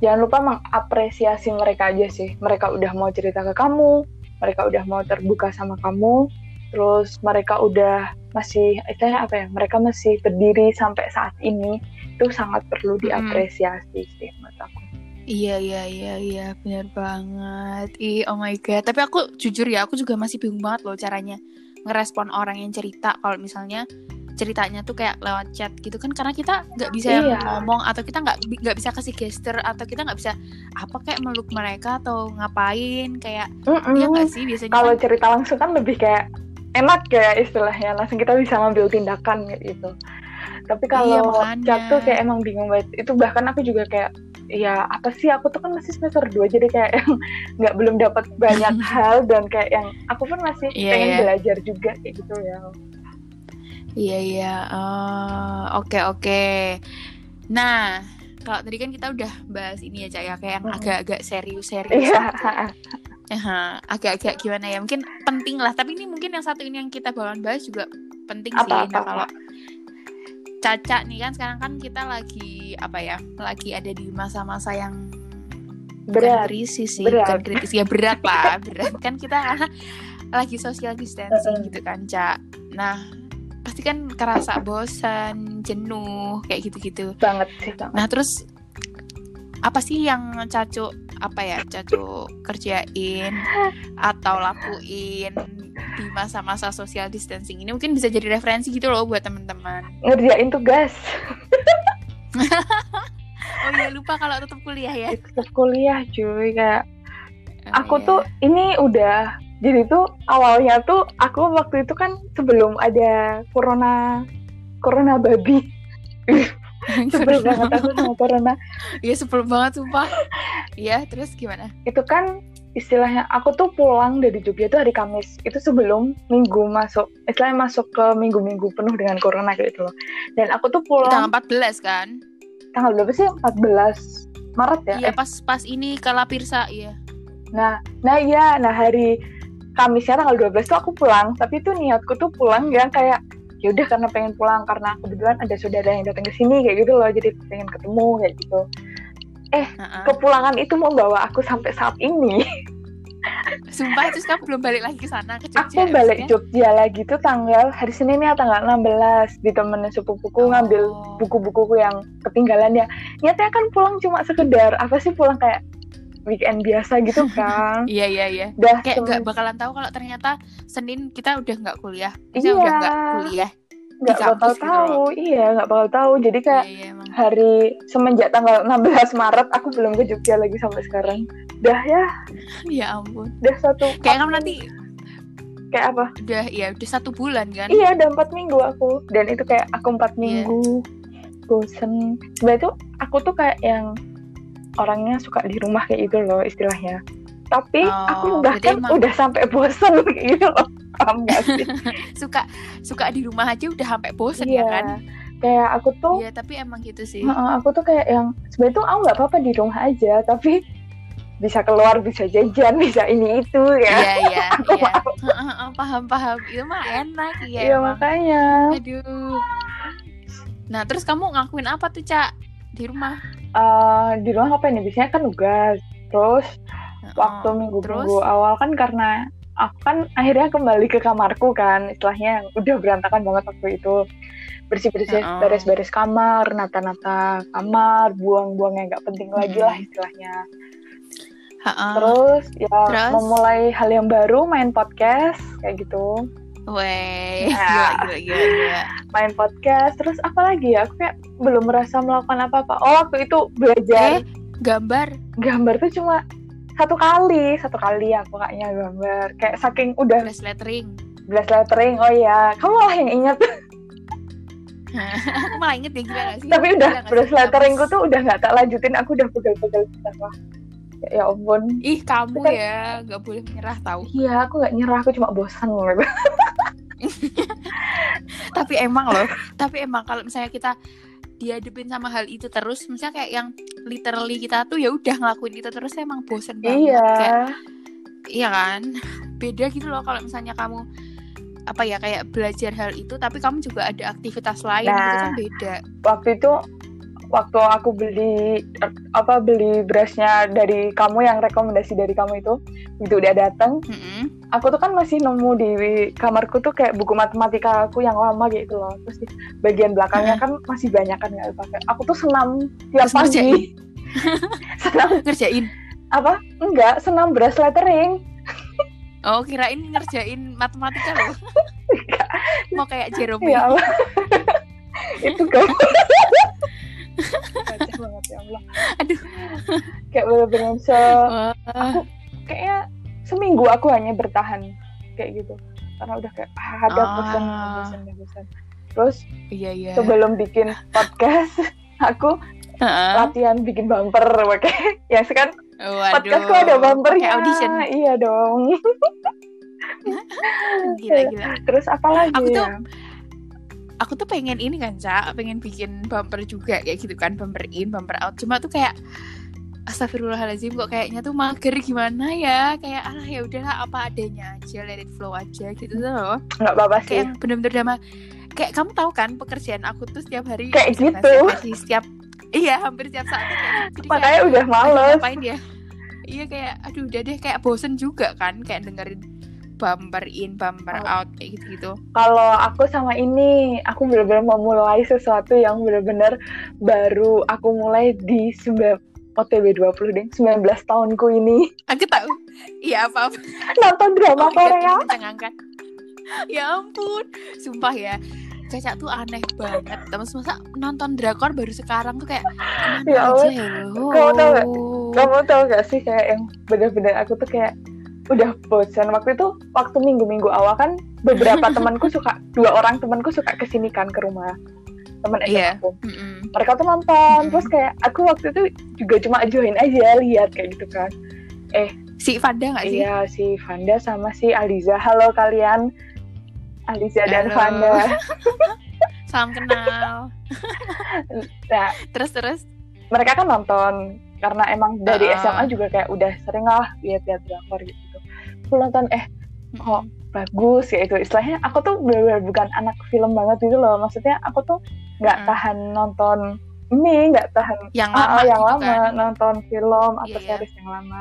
jangan lupa mengapresiasi mereka aja sih. Mereka udah mau cerita ke kamu mereka udah mau terbuka sama kamu terus mereka udah masih istilahnya apa ya mereka masih berdiri sampai saat ini itu sangat perlu diapresiasi sih menurut aku Iya iya iya iya benar banget. Ih oh my god. Tapi aku jujur ya aku juga masih bingung banget loh caranya ngerespon orang yang cerita kalau misalnya ceritanya tuh kayak lewat chat gitu kan karena kita nggak bisa Iya. ngomong atau kita nggak nggak bisa kasih gesture atau kita nggak bisa apa kayak meluk mereka atau ngapain kayak Mm-mm. iya nggak sih biasanya kalau kan- cerita langsung kan lebih kayak enak ya istilahnya langsung kita bisa ngambil tindakan gitu tapi Iya, kalau makanya. chat tuh kayak emang bingung banget itu bahkan aku juga kayak ya apa sih aku tuh kan masih semester 2 jadi kayak yang nggak belum dapat banyak hal dan kayak yang aku pun masih Iya, pengen iya. belajar juga kayak gitu ya Iya iya. Eh, Oke oke. Nah kalau tadi kan kita udah bahas ini ya cak ya kayak yang agak-agak serius-serius. iya Aha, agak-agak gimana ya? Mungkin penting lah. Tapi ini mungkin yang satu ini yang kita bakalan bahas juga penting sih. Apa, Nah apa, kalau Caca nih kan sekarang kan kita lagi apa ya? Lagi ada di masa-masa yang berat krisis sih, Berat. bukan kritis ya berat lah, berat kan kita lagi social distancing gitu kan, Cak. Nah, pasti kan kerasa bosan, jenuh, kayak gitu-gitu. banget sih banget Nah, terus apa sih yang Cacu apa ya, Cacu kerjain atau lakuin di masa-masa social distancing ini mungkin bisa jadi referensi gitu loh buat teman-teman. ngerjain tugas Oh iya lupa kalau tetap kuliah ya. tetap kuliah cuy kayak Oh, aku iya. tuh ini udah jadi tuh awalnya tuh aku waktu itu kan sebelum ada corona corona babi sebel banget aku sama corona. Iya sebel banget sumpah. Iya terus gimana? itu kan istilahnya aku tuh pulang dari Jogja tuh hari Kamis. Itu sebelum minggu masuk istilahnya masuk ke minggu-minggu penuh dengan corona gitu loh. Dan aku tuh pulang Tanggal 14 kan? tanggal berapa sih? 14 Maret ya? Iya Eh, pas pas ini ke Lapirsa iya. nah nah iya. Nah hari Kamisnya tanggal 12 tuh aku pulang. Tapi tuh niatku tuh pulang yang kayak ya udah karena pengen pulang karena kebetulan ada saudara yang datang ke sini kayak gitu loh jadi pengen ketemu kayak gitu Heeh. kepulangan itu membawa aku sampai saat ini Sumpah terus kamu belum balik lagi ke sana ke Jogja. aku balik maksudnya? Jogja lagi tuh tanggal hari Senin ya tanggal 16 ditemenin sepupuku Oh. ngambil buku-bukuku yang ketinggalan ya niatnya kan pulang cuma sekedar apa sih pulang kayak weekend biasa gitu kan Iya iya iya. dah Kayak sem- nggak bakalan tahu kalau ternyata Senin kita udah nggak kuliah. Iya. udah nggak kuliah. nggak bakal gitu tahu iya nggak bakal tahu jadi Iya kayak iya emang. hari semenjak tanggal 16 Maret aku belum ke Jogja lagi sampai sekarang dah ya Ya ampun. udah satu Kayak kamu nanti kayak apa udah ya udah satu bulan kan? iya udah empat minggu aku dan itu kayak aku empat Iya. minggu bosen sebenarnya tuh aku tuh kayak yang orangnya suka di rumah kayak gitu loh istilahnya tapi Oh, aku bahkan emang- udah sampai bosen gitu loh paham gak sih Suka suka di rumah aja udah sampai bosen iya ya kan? kayak aku tuh Iya tapi emang gitu sih. Heeh, aku tuh kayak yang sebenarnya tuh aku nggak apa-apa di rumah aja tapi bisa keluar bisa jajan bisa ini itu ya Iya iya iya. Paham paham. Itu mah enak ya. Iya emang. makanya Aduh. Nah, terus kamu ngakuin apa tuh, Cak? Di rumah? eh, di rumah apa ini biasanya kan nugas terus Heeh. waktu terus? minggu-minggu awal kan karena aku kan akhirnya kembali ke kamarku kan istilahnya yang udah berantakan banget waktu itu bersih-bersih Heeh. beres-beres kamar nata-nata kamar buang-buang yang nggak penting lagi lah Mm. istilahnya Heeh. terus ya. Terus? memulai hal yang baru main podcast kayak gitu Weh, Ya. gila, gila, gila, main podcast terus apa lagi ya aku kayak belum merasa melakukan apa-apa oh waktu itu belajar Eh, gambar. gambar tuh cuma satu kali satu kali aku kayaknya gambar kayak saking udah Flash lettering. belas lettering oh ya kamu malah yang ingat Aku malah inget ya gila gak sih? tapi udah gak sih? letteringku tuh udah nggak tak lanjutin aku udah pegel-pegel ya ampun Ih, kamu Kan- ya gak boleh menyerah tahu. iya aku nggak nyerah aku cuma bosan gitu Tapi emang loh, tapi emang kalau misalnya kita dihadapin sama hal itu terus, misalnya kayak yang literally kita tuh ya udah ngelakuin itu terus emang bosen banget. Kayak, iya iya kan? Beda gitu loh kalau misalnya kamu apa ya kayak belajar hal itu tapi kamu juga ada aktivitas lain Nah. kan beda. waktu itu waktu aku beli apa beli berasnya dari kamu yang rekomendasi dari kamu itu itu udah datang Mm-mm. aku tuh kan masih nemu di kamarku tuh kayak buku matematika aku yang lama gitu loh. Terus di bagian belakangnya kan masih banyak kan nggak dipakai. Aku tuh senam tiap Terus pagi. senam. Ngerjain. apa? Enggak senam beras lettering. Oh, kirain ngerjain matematika loh. Mau kayak Jerome. ya Allah. Itu kamu Kacau banget ya Allah Aduh. kayak bener-bener se Wah. kayaknya seminggu aku hanya bertahan kayak gitu karena udah kayak ah, ada Ah. bosan bosan bosan terus Iya, iya. sebelum bikin podcast aku Heeh. latihan bikin bumper pakai ya sekarang Waduh. podcastku ada bumpernya Pakai audition. iya dong Gila, gila. terus apa lagi Aku tuh- ya Aku tuh pengen ini kan, Cak. Pengen bikin bumper juga kayak gitu kan. Bumper in, bumper out. Cuma tuh kayak Astagfirullahaladzim kok kayaknya tuh mager gimana ya Kayak alah ya udahlah apa adanya aja Let it flow aja gitu tuh loh nggak apa-apa Kayak sih yang bener-bener drama Kayak kamu tahu kan pekerjaan aku tuh setiap hari Kayak gitu. presentasi, Setiap Iya hampir setiap saat kayak gitu. Kayak, makanya udah aduh, males ngapain ya iya kayak aduh udah deh kayak bosen juga kan kayak dengerin bumper in bumper Oh. out kayak gitu gitu kalau aku sama ini aku benar-benar memulai sesuatu yang benar-benar baru aku mulai di 9 OTW 20 deh 19 tahunku ini. Aku tahu. Iya apa apa nonton drama Korea. mencengangkan ya ampun. Sumpah ya Caca tuh aneh banget. Terus masa nonton drakor baru sekarang tuh kayak Ya aja ya? Kamu tahu nggak? kamu tahu gak sih kayak yang benar-benar aku tuh kayak udah bosan waktu itu waktu minggu-minggu awal kan beberapa temanku suka dua orang temanku suka ke sini kan ke rumah teman SMA Iya. aku Mm-mm. mereka tuh nonton Mm-mm. terus kayak aku waktu itu juga cuma join aja lihat kayak gitu kan Si Vanda gak sih? iya si Vanda sama si Aliza halo kalian Aliza dan Halo. Vanda Salam kenal nah Terus terus mereka kan nonton karena emang dari. SMA juga kayak udah sering lah lihat-lihat drakor gitu aku nonton eh Kok Mm-mm. bagus ya itu istilahnya aku tuh benar-benar bukan anak film banget gitu loh maksudnya aku tuh nggak Mm. tahan nonton ini nggak tahan Yang ah, lama ah, yang gitu lama kan nonton film atau Iya, iya. series yang lama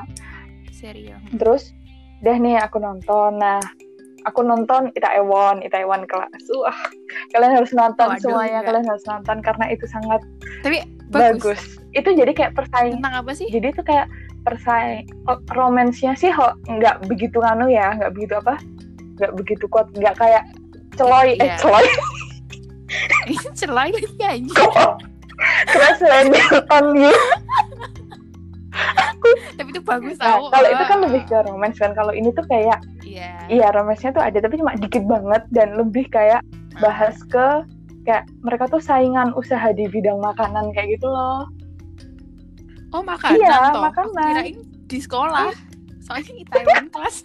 Serius terus deh nih aku nonton nah aku nonton Itaewon Itaewon kelas wah kalian harus nonton Waduh, semuanya enggak. kalian harus nonton karena itu sangat Tapi bagus, bagus, itu jadi kayak persaing Tentang apa sih? jadi itu kayak persaing oh, romansnya sih ho- nggak begitu anu ya nggak begitu apa? Nggak begitu kuat nggak kayak celoy. Eh Iya. celoy. Celai lagi kok? Terus on you Tapi itu bagus nah, kalau itu kan lebih ke romance kan. Kalau ini tuh kayak Iya. Iya romansnya tuh ada tapi cuma dikit banget dan lebih kayak bahas ke kayak mereka tuh saingan usaha di bidang makanan kayak gitu loh. Oh makanan Iya, toh? Makanan. Aku kirain di sekolah. Soalnya di Taiwan kelas.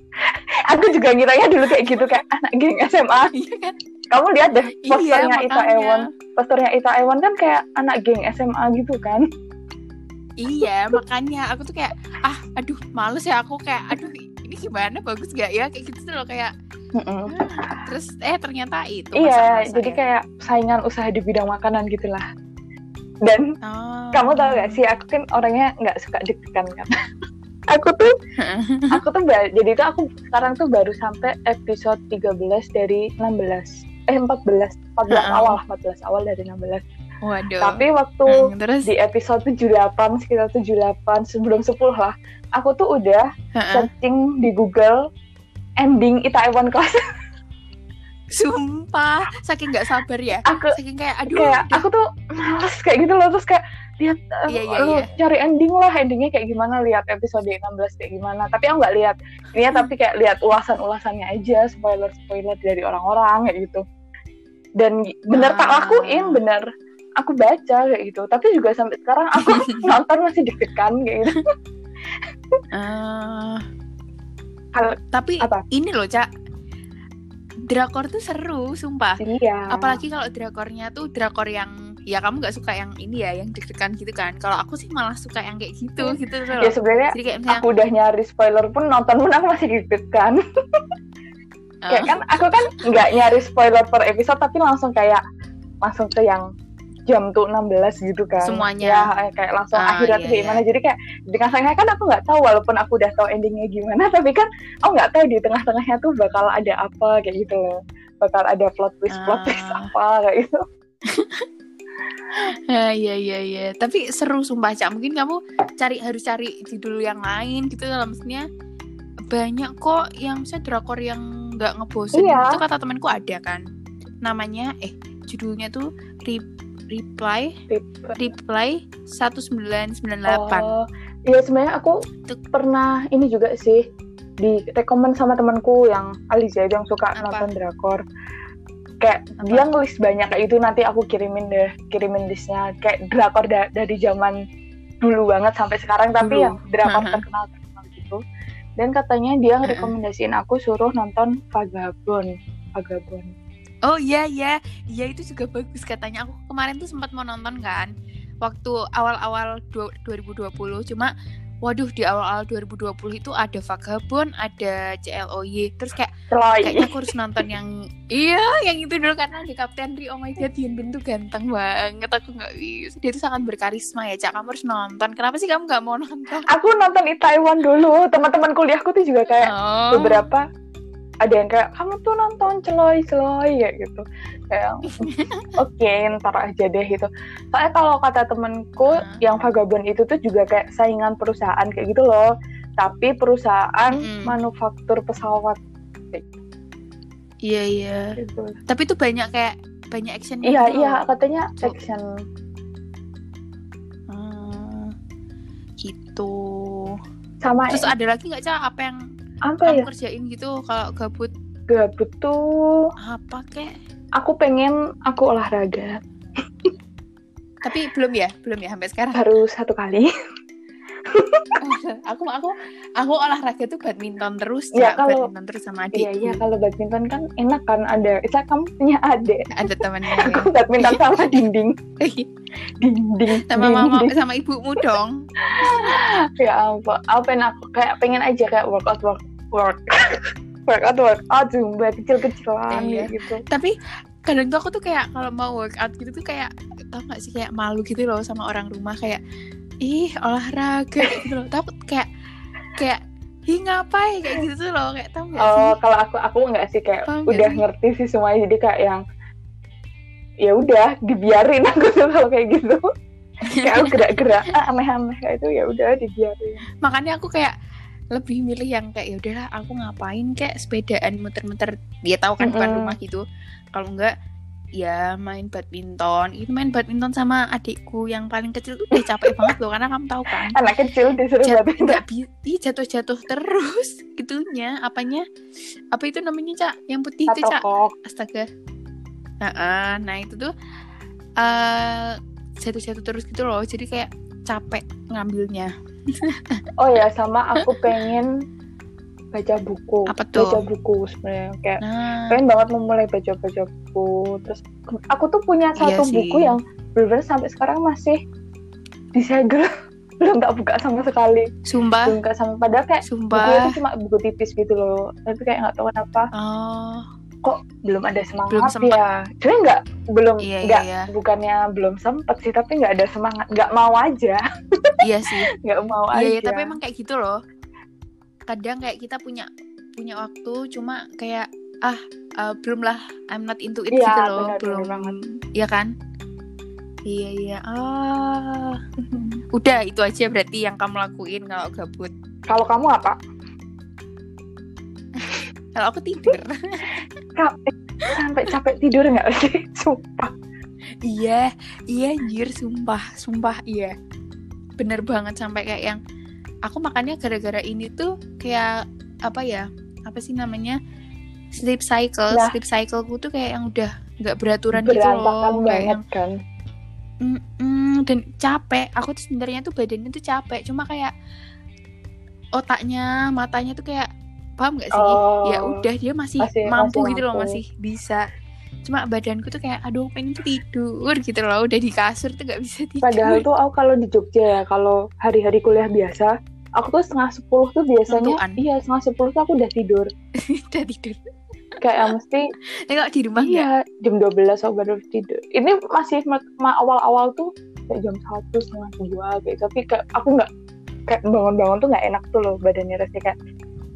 Aku juga ngiranya dulu kayak gitu kayak anak geng SMA Iya kan? Kamu lihat deh Iya posternya Ita makanya. Ewon. Posternya Ita Ewon kan kayak anak geng SMA gitu kan. Iya makanya. Aku tuh kayak ah aduh males ya aku. Kayak aduh ini gimana bagus gak ya kayak gitu loh kayak Mm-mm. terus eh ternyata itu iya jadi ya. kayak saingan usaha di bidang makanan gitulah dan Oh. kamu tahu gak sih aku kan orangnya nggak suka deg-degan kan aku tuh aku tuh jadi tuh aku sekarang tuh baru sampai episode 13 dari 16 eh 14 14 Heeh. awal lah 14 awal dari 16 waduh. Tapi waktu Hmm, terus? di episode 78 sekitar 78 sebelum 10 lah aku tuh udah Heeh. searching di Google ending Itaewon Class sumpah. Saking nggak sabar ya? Aku saking kayak aduh kayak udah. aku tuh males kayak gitu loh. Terus kayak lihat eh, Iya, iya, lu iya. cari ending lah endingnya kayak gimana lihat episode 16 kayak gimana. Tapi aku nggak lihat. Ini tapi kayak lihat ulasan-ulasannya aja spoiler spoiler dari orang-orang kayak gitu. Dan bener tak Ah. lakuin bener aku baca kayak gitu. Tapi juga sampai sekarang aku nonton masih deg-degan kayak gitu. Eh, Hal- tapi apa? ini loh cak. Drakor tuh seru sumpah. Iya. Apalagi kalau drakornya tuh drakor yang ya kamu nggak suka yang ini ya yang deg-degan gitu kan. Kalau aku sih malah suka yang kayak gitu gitu tuh loh. ya sebenarnya jadi kayak misalnya aku udah nyari spoiler pun nonton pun aku masih deg-degan. Eh, kayak kan aku kan nggak nyari spoiler per episode tapi langsung kayak langsung ke yang jam tuh 16 gitu kan Semuanya. ya eh, kayak langsung Ah, akhirnya iya, kayak iya. gimana jadi kayak di tengah-tengah kan aku nggak tahu walaupun aku udah tahu endingnya gimana tapi kan aku nggak tahu di tengah-tengahnya tuh bakal ada apa kayak gitu loh bakal ada plot twist plot twist Ah. apa kayak gitu Ah, iya iya iya tapi seru sumpah cak mungkin kamu cari harus cari judul yang lain gitu lah maksudnya banyak kok yang saya drakor yang nggak ngebosen Iya. itu kata temanku ada kan namanya eh judulnya tuh Re- reply Tip- reply 1998 Oh, iya sebenarnya aku Tuh. pernah ini juga sih di rekomend sama temanku yang Aliza yang suka Apa? nonton drakor. Kayak Apa? dia ngelis banyak kayak itu nanti aku kirimin deh, kirimin listnya kayak drakor da- dari zaman dulu banget sampai sekarang tapi Dulu. yang drakor terkenal terkenal gitu. Dan katanya dia ngerekomendasiin aku suruh nonton Vagabond. Vagabond. Oh iya iya, iya itu juga bagus katanya. Aku kemarin tuh sempat mau nonton kan, waktu awal-awal du- 2020. Cuma, waduh di awal-awal 2020 itu ada Vagabond, ada CLOY. Terus kayak kayaknya aku harus nonton yang iya yang itu dulu karena di Kapten Ri. Oh my god, Hyun Bin tuh ganteng banget. Aku nggak bisa. Dia tuh sangat berkarisma ya, Cak. Kamu harus nonton. Kenapa sih kamu nggak mau nonton? Aku nonton di Taiwan dulu. Teman-teman kuliahku tuh juga kayak Oh. beberapa ada yang kayak kamu tuh nonton celoy celoy kayak gitu kayak oke ntar aja deh gitu soalnya kalau kata temenku Hmm. yang vagabond itu tuh juga kayak saingan perusahaan kayak gitu loh tapi perusahaan Mm-mm. manufaktur pesawat Iya iya. gitu Tapi tuh banyak kayak banyak action. iya iya katanya So- action Hmm, gitu. sama Terus ada lagi nggak cak apa yang apa kamu ya kerjain gitu kalau gabut gabut tuh apa kek? aku pengen aku olahraga Tapi belum ya, belum ya sampai sekarang. baru satu kali aku aku aku olahraga tuh badminton terus, Ya, Cak. kalau- badminton terus sama iya adikku. iya kalau badminton kan enak kan ada Isa kamu punya adik Ada temannya ya. aku badminton sama dinding dinding sama mama dinding. sama ibumu dong. ya ampun aku pengen aku kayak pengen aja kayak workout work work. Workout workout zumba kecil kecilan Iya. gitu. Tapi kadang tuh aku tuh kayak kalau mau workout gitu tuh kayak tau gak sih kayak malu gitu loh sama orang rumah kayak ih olahraga gitu loh. Tapi kayak kayak ih ngapain? Kayak gitu tuh loh kayak tau gak sih? oh kalau aku aku nggak sih kayak nggak udah sih? ngerti sih semuanya. Jadi kayak yang ya udah dibiarin. Aku tuh kalau kayak gitu. Kayak aku gerak-gerak. Ah, aneh-aneh kayak itu ya udah dibiarin. Makanya aku kayak lebih milih yang kayak ya udahlah aku ngapain kayak sepedaan muter-muter. Dia tahu kan depan Mm-mm. rumah gitu. Kalau enggak ya main badminton. Itu main badminton sama adikku yang paling kecil tuh udah capek banget loh karena kamu tahu kan. Anak kecil disuruh Jat- badminton. bi- ih, jatuh-jatuh terus gitunya. Apanya? Apa itu namanya cak? Yang putih itu cak? Kok astaga. Nah, nah itu tuh eh jatuh-jatuh terus gitu loh. Jadi kayak capek ngambilnya oh ya sama aku pengen baca buku. Apa tuh? baca buku sebenarnya. Kayak nah. pengen banget memulai baca-baca buku. Terus aku tuh punya Iya satu sih. buku yang bener-bener sampai sekarang masih disegel belum tak buka sama sekali. Sumpah. belum buka sama padahal kayak Sumpah. itu cuma buku tipis gitu loh. Tapi kayak nggak tahu kenapa. Oh, kok belum ada semangat Belum sempet. ya jadi nggak belum Iya, iya, nggak iya. bukannya belum sempet sih tapi nggak ada semangat nggak mau aja iya sih. nggak mau aja Iya, iya, tapi emang kayak gitu loh. Kadang kayak kita punya punya waktu cuma kayak ah eh, belum lah I'm not into it Iya, gitu loh, benar, belum banget. Iya kan? Iya, iya. Ah. Udah itu aja berarti yang kamu lakuin kalau gabut. kalau kamu apa Kalau aku tidur. capek sampai capek tidur nggak sih sumpah iya, iya anjir sumpah, sumpah iya. Bener banget sampai kayak yang aku makannya gara-gara ini tuh kayak apa ya? Apa sih namanya? Sleep cycle, Nah. sleep cycleku tuh kayak yang udah nggak beraturan gitu loh, kayak banget yang kan Mm-mm, dan capek. Aku tuh sebenarnya tuh badannya tuh capek, cuma kayak otaknya, matanya tuh kayak paham gak sih? Oh. ya udah dia masih, Masih- mampu masih gitu loh, mampu. masih bisa. Cuma badanku tuh kayak aduh pengen tuh tidur gitu loh, udah di kasur tuh gak bisa tidur. Padahal tuh aku kalau di Jogja ya, kalau hari-hari kuliah biasa, aku tuh setengah sepuluh tuh biasanya, Ngantukan. iya setengah sepuluh tuh aku udah tidur. udah tidur. Kayak yang mesti, kalau di rumah iya jam 12 aku baru tidur. Ini masih ma- ma- awal-awal tuh kayak jam satu setengah dua kayak gitu. tapi kayak aku nggak kayak bangun-bangun tuh nggak enak tuh loh badannya rasanya kayak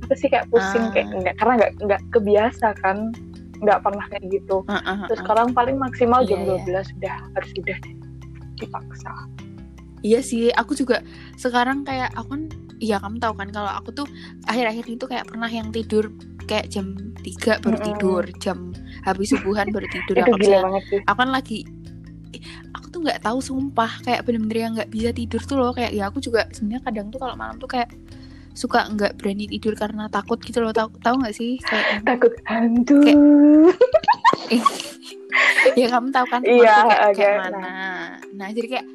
apa sih kayak pusing Ah. kayak enggak karena nggak nggak kebiasa kan nggak pernah kayak gitu. Heeh, Terus heeh. sekarang paling maksimal jam Iya, iya. 12 udah harus udah deh. dipaksa. Iya sih, aku juga sekarang kayak aku kan iya kamu tahu kan kalau aku tuh akhir-akhir itu kayak pernah yang tidur kayak jam 3 baru Mm-mm. tidur, jam habis subuhan baru tidur Itu aku misalnya- sih. aku kan lagi aku tuh nggak tahu sumpah kayak bener-bener yang nggak bisa tidur tuh loh kayak ya aku juga sebenarnya kadang tuh kalau malam tuh kayak suka nggak berani tidur karena takut gitu loh. Tahu tahu nggak sih? Kayak Takut hantu. ya kamu tahu kan Iya, kayak, agak, kayak mana. nah. Jadi kayak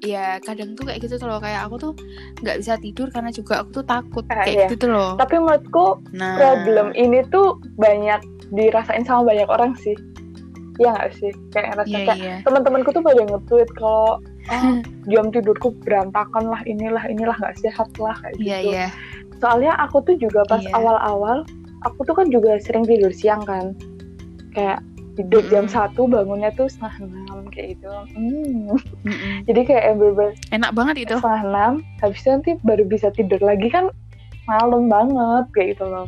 ya kadang tuh kayak gitu tuh loh. Kayak aku tuh nggak bisa tidur karena juga aku tuh takut Ah, kayak iya. gitu tuh loh. Tapi menurutku nah. problem ini tuh banyak dirasain sama banyak orang sih. Iya nggak sih? Kayak ngerasa iya kayak iya teman-temanku tuh pada nge-tweet kalau oh, jam tidurku berantakan lah inilah inilah nggak sehat lah kayak gitu. iya iya Soalnya aku tuh juga pas Iya. awal-awal aku tuh kan juga sering tidur siang kan. Kayak tidur jam satu bangunnya tuh setengah enam kayak gitu. Hmm. Mm-mm. Jadi kayak bener enak banget itu setengah enam habis itu nanti baru bisa tidur lagi kan malam banget kayak gitu loh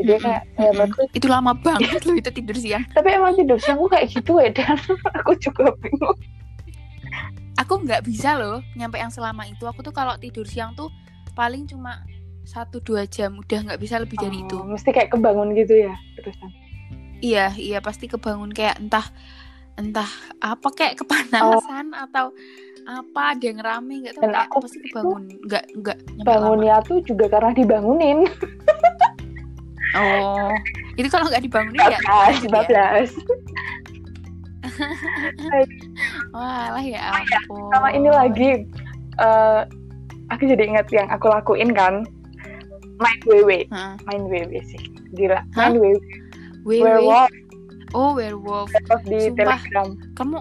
jadi kayak ya menurutku itu lama banget loh itu tidur siang. Tapi emang tidur siangku kayak gitu ya dan. Aku juga bingung. Aku nggak bisa loh nyampe yang selama itu. Aku tuh kalau tidur siang tuh paling cuma satu dua jam. Udah nggak bisa lebih dari itu. Oh, mesti kayak kebangun gitu ya terusan? Iya iya pasti kebangun kayak entah entah apa kayak kepanasan atau apa ada yang rame nggak tahu. Dan kayak aku pasti kebangun. Nggak nggak bangunnya tuh juga karena dibangunin. oh itu kalau nggak dibangunin ya? 14 lanjut ya? 15 wah lah ya ampun. Sama ini lagi eh aku jadi ingat yang aku lakuin kan. Main WW Hah? main WW sih. Gila Hah? main WW Wewe. werewolf. Oh werewolf. Werewolf di Sumpah. telegram. Kamu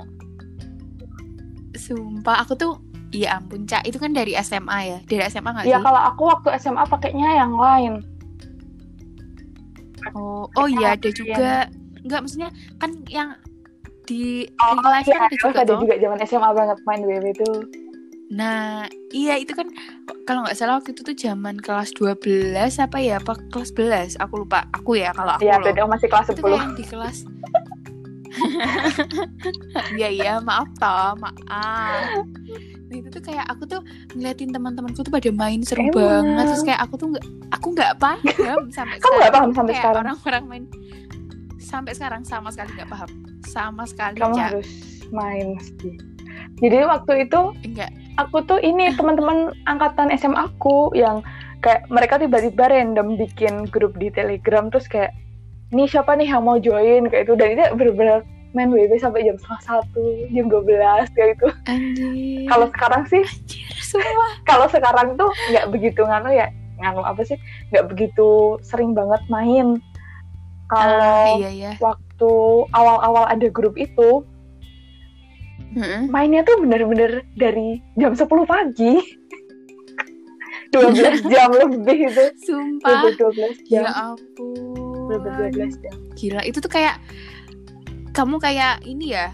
sumpah aku tuh ya ampun cak itu kan dari SMA ya? Dari SMA nggak ya sih? kalau aku waktu SMA pakainya yang lain oh oh iya ada juga. Nggak maksudnya kan yang di Oh, real life iya, kan ada juga ada toh? juga zaman SMA banget main WW tuh. nah iya itu kan kalau nggak salah waktu itu tuh zaman kelas 12 apa ya apa kelas 11 aku lupa aku ya kalau aku Iya, loh masih kelas itu kayak 10. yang di kelas Iya iya maaf toh maaf nah, itu tuh kayak aku tuh ngeliatin teman-temanku tuh pada main seru Emang. banget terus kayak aku tuh nggak aku nggak paham sampai Kamu nggak paham sampai kayak sekarang? orang-orang main sampai sekarang sama sekali nggak paham sama sekali Kamu Ca. harus main mesti. Jadi waktu itu enggak aku tuh ini teman-teman angkatan SMA aku yang kayak mereka tiba-tiba random bikin grup di Telegram terus kayak ini siapa nih yang mau join? Kayak itu dan itu bener-bener main WB sampai jam setengah satu jam 12 kayak itu kalau sekarang sih anjir semua kalau sekarang tuh nggak begitu nganu ya nganu apa sih nggak begitu sering banget main. Kalau iya ya waktu awal-awal ada grup itu Mm-mm. mainnya tuh bener-bener dari jam 10 pagi. 12 jam lebih itu. Sumpah. bener 12 jam Ya ampun. Bener 12 jam Gila, itu tuh kayak kamu kayak ini ya.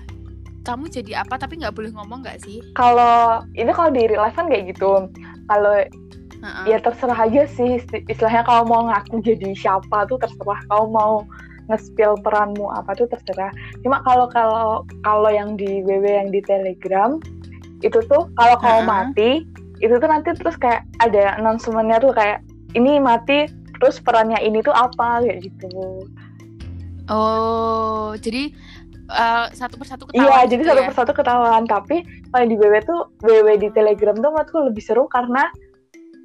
Kamu jadi apa tapi nggak boleh ngomong nggak sih? kalau ini kalau di real life kan kayak gitu kalau Heeh. ya terserah aja sih isti- istilahnya kalau mau ngaku jadi siapa tuh terserah kalau mau nge-spill peranmu apa tuh terserah cuma kalau kalau kalau yang di WW yang di Telegram itu tuh kalau kamu Ha-ha. mati itu tuh nanti terus kayak ada announcement-nya tuh kayak ini mati terus perannya ini tuh apa kayak gitu Oh, jadi eh, satu persatu iya ketahuan jadi gitu satu ya? persatu ketahuan tapi kalau di WW tuh WW di Telegram tuh menurutku lebih seru karena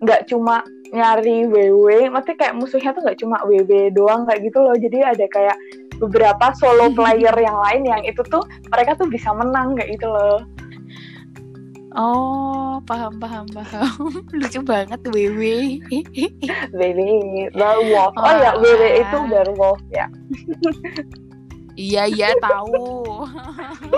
nggak cuma nyari WW, maksudnya kayak musuhnya tuh nggak cuma WW doang kayak gitu loh. Jadi ada kayak beberapa solo player yang lain yang itu tuh mereka tuh bisa menang kayak gitu loh. Oh, paham paham paham. Lucu banget WW. WW, werewolf. Oh ya, Wah. WW itu werewolf ya. iya iya tahu.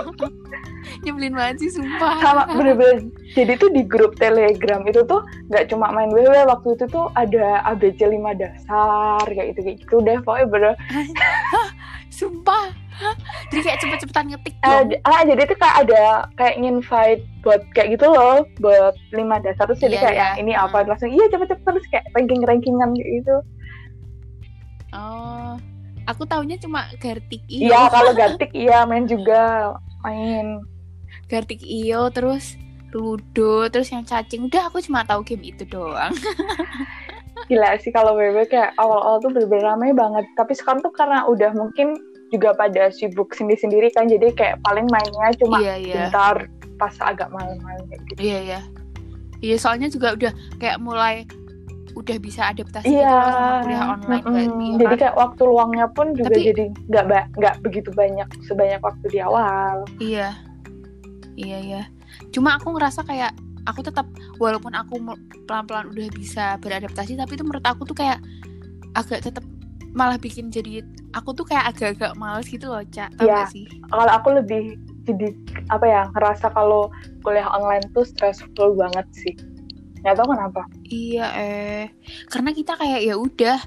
Nyebelin banget sih sumpah. Sama bener-bener. Jadi tuh di grup Telegram itu tuh nggak cuma main WW waktu itu tuh ada ABC 5 dasar kayak gitu kayak gitu deh pokoknya bener Sumpah. Jadi kayak cepet-cepetan ngetik dong. j- ah jadi tuh kayak ada kayak invite buat kayak gitu loh buat lima dasar terus jadi Iya, kayak iya. ini apa langsung iya cepet-cepet terus kayak ranking rankingan kayak gitu Oh. Aku taunya cuma Gartik Iyo. iya kalau Gartik iya main juga main Gartik Iyo terus Ludo terus yang cacing udah aku cuma tahu game itu doang. gila sih kalau WW kayak awal-awal tuh bener-bener ramai banget tapi sekarang tuh karena udah mungkin juga pada sibuk sendiri-sendiri kan jadi kayak paling mainnya cuma iya iya. bentar pas agak malam-malam gitu Iya iya. Iya soalnya juga udah kayak mulai udah bisa adaptasi gitu Iya, loh sama kuliah online kan, iya jadi kan? kayak waktu luangnya pun juga Tapi- jadi nggak nggak begitu banyak sebanyak waktu di awal. Iya. Iya iya. Cuma aku ngerasa kayak aku tetap walaupun aku pelan-pelan udah bisa beradaptasi tapi itu menurut aku tuh kayak agak tetap malah bikin jadi aku tuh kayak agak-agak males gitu loh, Cak. Tau gak sih? Kalau aku lebih jadi apa ya ngerasa kalau kuliah online tuh stressful banget sih. Nggak tahu kenapa. Iya eh karena kita kayak ya udah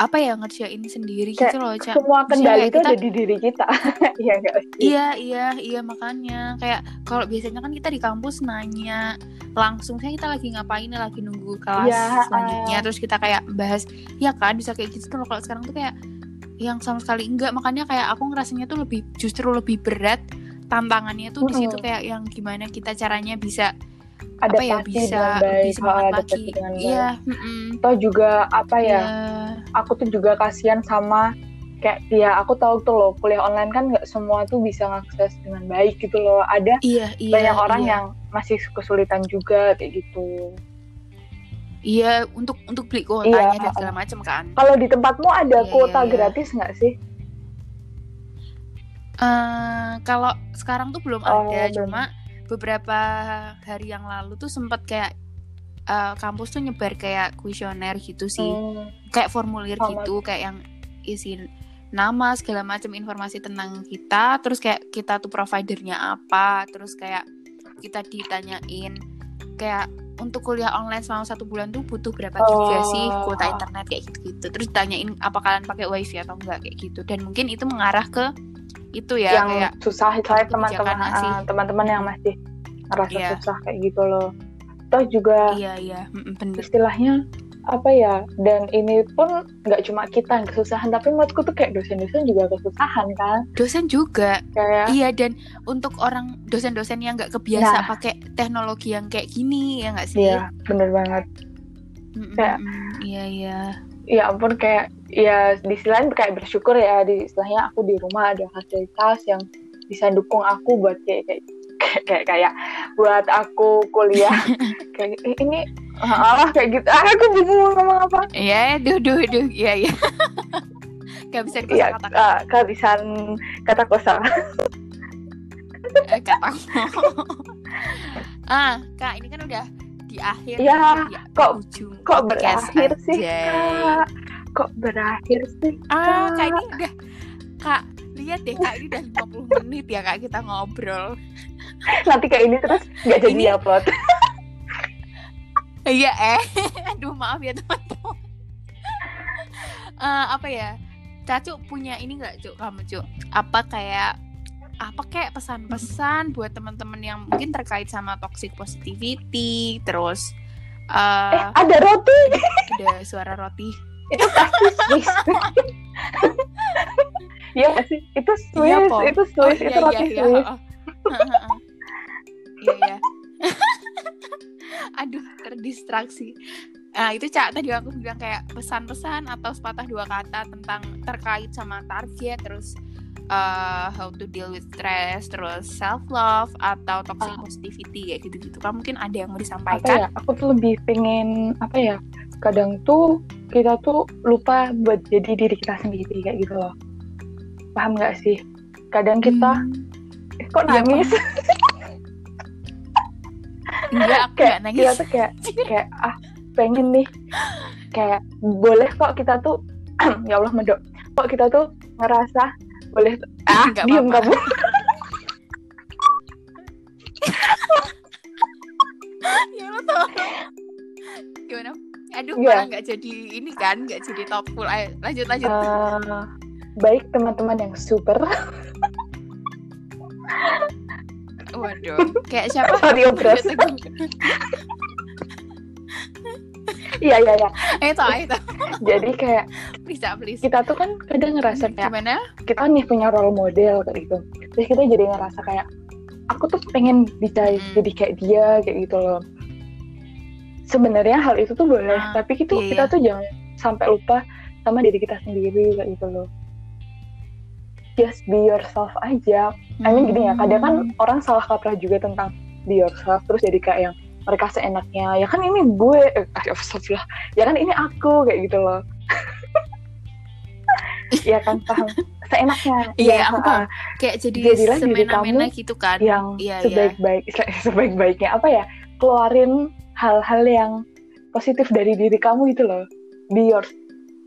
apa ya ngerjain sendiri Kayak gitu loh, Cak. Semua kendali itu kita- ada di diri kita. Iya sih? Iya, iya, iya makanya. Kayak kalau biasanya kan kita di kampus nanya langsung saya kita lagi ngapain lagi nunggu kelas Iya, selanjutnya. terus kita kayak bahas ya kan bisa kayak gitu loh. Kalau sekarang tuh kayak yang sama sekali enggak. Makanya kayak aku ngerasanya tuh lebih justru lebih berat tantangannya tuh di situ kayak yang gimana kita caranya bisa apa ya bisa dengan baik, oh, adaptasi lagi dengan baik. iya mm-mm. Atau juga apa ya? Iya. Aku tuh juga kasihan sama kayak ya aku tahu tuh loh kuliah online kan nggak semua tuh bisa ngakses dengan baik gitu loh. Ada iya iya banyak orang iya. yang masih kesulitan juga kayak gitu. iya untuk untuk beli kuotanya Iya, dan segala macam kan Kalau di tempatmu ada Iya, kuota iya, iya. gratis nggak sih? Eh, kalau sekarang tuh belum Oh, ada, belum. cuma beberapa hari yang lalu tuh sempat kayak eh, kampus tuh nyebar kayak kuesioner gitu sih, Hmm, kayak formulir Sama. gitu, kayak yang isi nama segala macam informasi tentang kita, terus kayak kita tuh providernya apa, terus kayak kita ditanyain kayak untuk kuliah online selama satu bulan tuh butuh berapa Oh. sih kuota internet kayak gitu-gitu, terus ditanyain apa kalian pakai wifi atau enggak kayak gitu, dan mungkin itu mengarah ke itu ya yang kayak susah saya teman-teman ah, teman-teman yang masih ngerasa Iya. susah kayak gitu loh. Toh juga Iya iya, bener. istilahnya apa ya? Dan ini pun nggak cuma kita yang kesusahan, tapi menurutku tuh kayak dosen-dosen juga kesusahan kan? Dosen juga, Kayak iya dan untuk orang dosen-dosen yang nggak kebiasa Nah. pakai teknologi yang kayak gini ya nggak sih? iya bener banget. Kayak- mm, Iya iya. Ya ampun kayak ya di sisi lain kayak bersyukur ya di istilahnya aku di rumah ada fasilitas yang bisa dukung aku buat kayak kayak kayak, kayak, kayak buat aku kuliah kayak "Eh, ini ah kayak gitu ah aku bingung ngomong apa Iya, duh duh duh, iya iya. Gak bisa Iya, dikosa-kata uh, kehabisan kata kosa. eh, kata. ah, kak ini kan udah di akhir. Iya, di kok- ujung Kok berakhir sih. Kak? Kok berakhir sih? Ah, Kak? kak ini udah kak lihat deh kak ini udah 50 menit ya kak kita ngobrol Nanti kayak ini terus nggak jadi Ini- upload. iya eh aduh maaf ya teman-teman Eh, apa ya Cacu punya ini nggak cuk kamu cuk apa kayak apa kayak pesan-pesan buat teman-teman yang mungkin terkait sama toxic positivity terus Eh, eh ada roti. ada suara roti Itu pasti Swiss. Iya sih? Itu Swiss, Iya, Po. itu Swiss, itu roti iya, Swiss. heeh. Heeh. Iya, iya. Aduh, terdistraksi. Nah, itu Cak tadi aku bilang kayak pesan-pesan atau sepatah dua kata tentang terkait sama target, terus uh, how to deal with stress, terus self love atau toxic Ah. positivity kayak gitu-gitu. Kan mungkin ada yang mau Apa disampaikan? ya? Aku tuh lebih pengen apa ya? Kadang tuh kita tuh lupa buat jadi diri kita sendiri kayak gitu loh. Paham nggak sih? Kadang kita Hmm, eh, kok Iya, nangis? enggak, aku kayak nangis. kita tuh kayak kayak ah pengen nih kayak boleh kok kita tuh ya Allah mendok kok kita tuh ngerasa boleh ah Nggak diem apa-apa. kamu ya lo tau gimana aduh Iya. malah nggak jadi ini kan nggak jadi top full. Ayo lanjut lanjut. Eh, baik teman-teman yang super. Waduh kayak siapa? Mario Bros. iya iya iya. Ayo tau jadi kayak bisa please. kita tuh kan kadang ngerasa kayak gimana? kita nih punya role model kayak gitu. Terus kita jadi ngerasa kayak aku tuh pengen bisa Hmm. jadi kayak dia kayak gitu loh sebenarnya hal itu tuh boleh Ah, tapi gitu iya, kita iya. tuh jangan sampai lupa sama diri kita sendiri kayak gitu loh. Just be yourself aja. I mean gini ya kadang kan Hmm. orang salah kaprah juga tentang be yourself terus jadi kayak yang mereka seenaknya. Ya kan ini gue eh, astagfirullah. Ya kan ini aku kayak gitu loh. Ya kan paham? Seenaknya. Iya, Ya, aku paham. kayak jadi Jadilah diri kamu gitu kan. yang iya iya. sebaik-baik sebaik-baiknya. Apa ya? Keluarin hal-hal yang positif dari diri kamu itu loh. Be your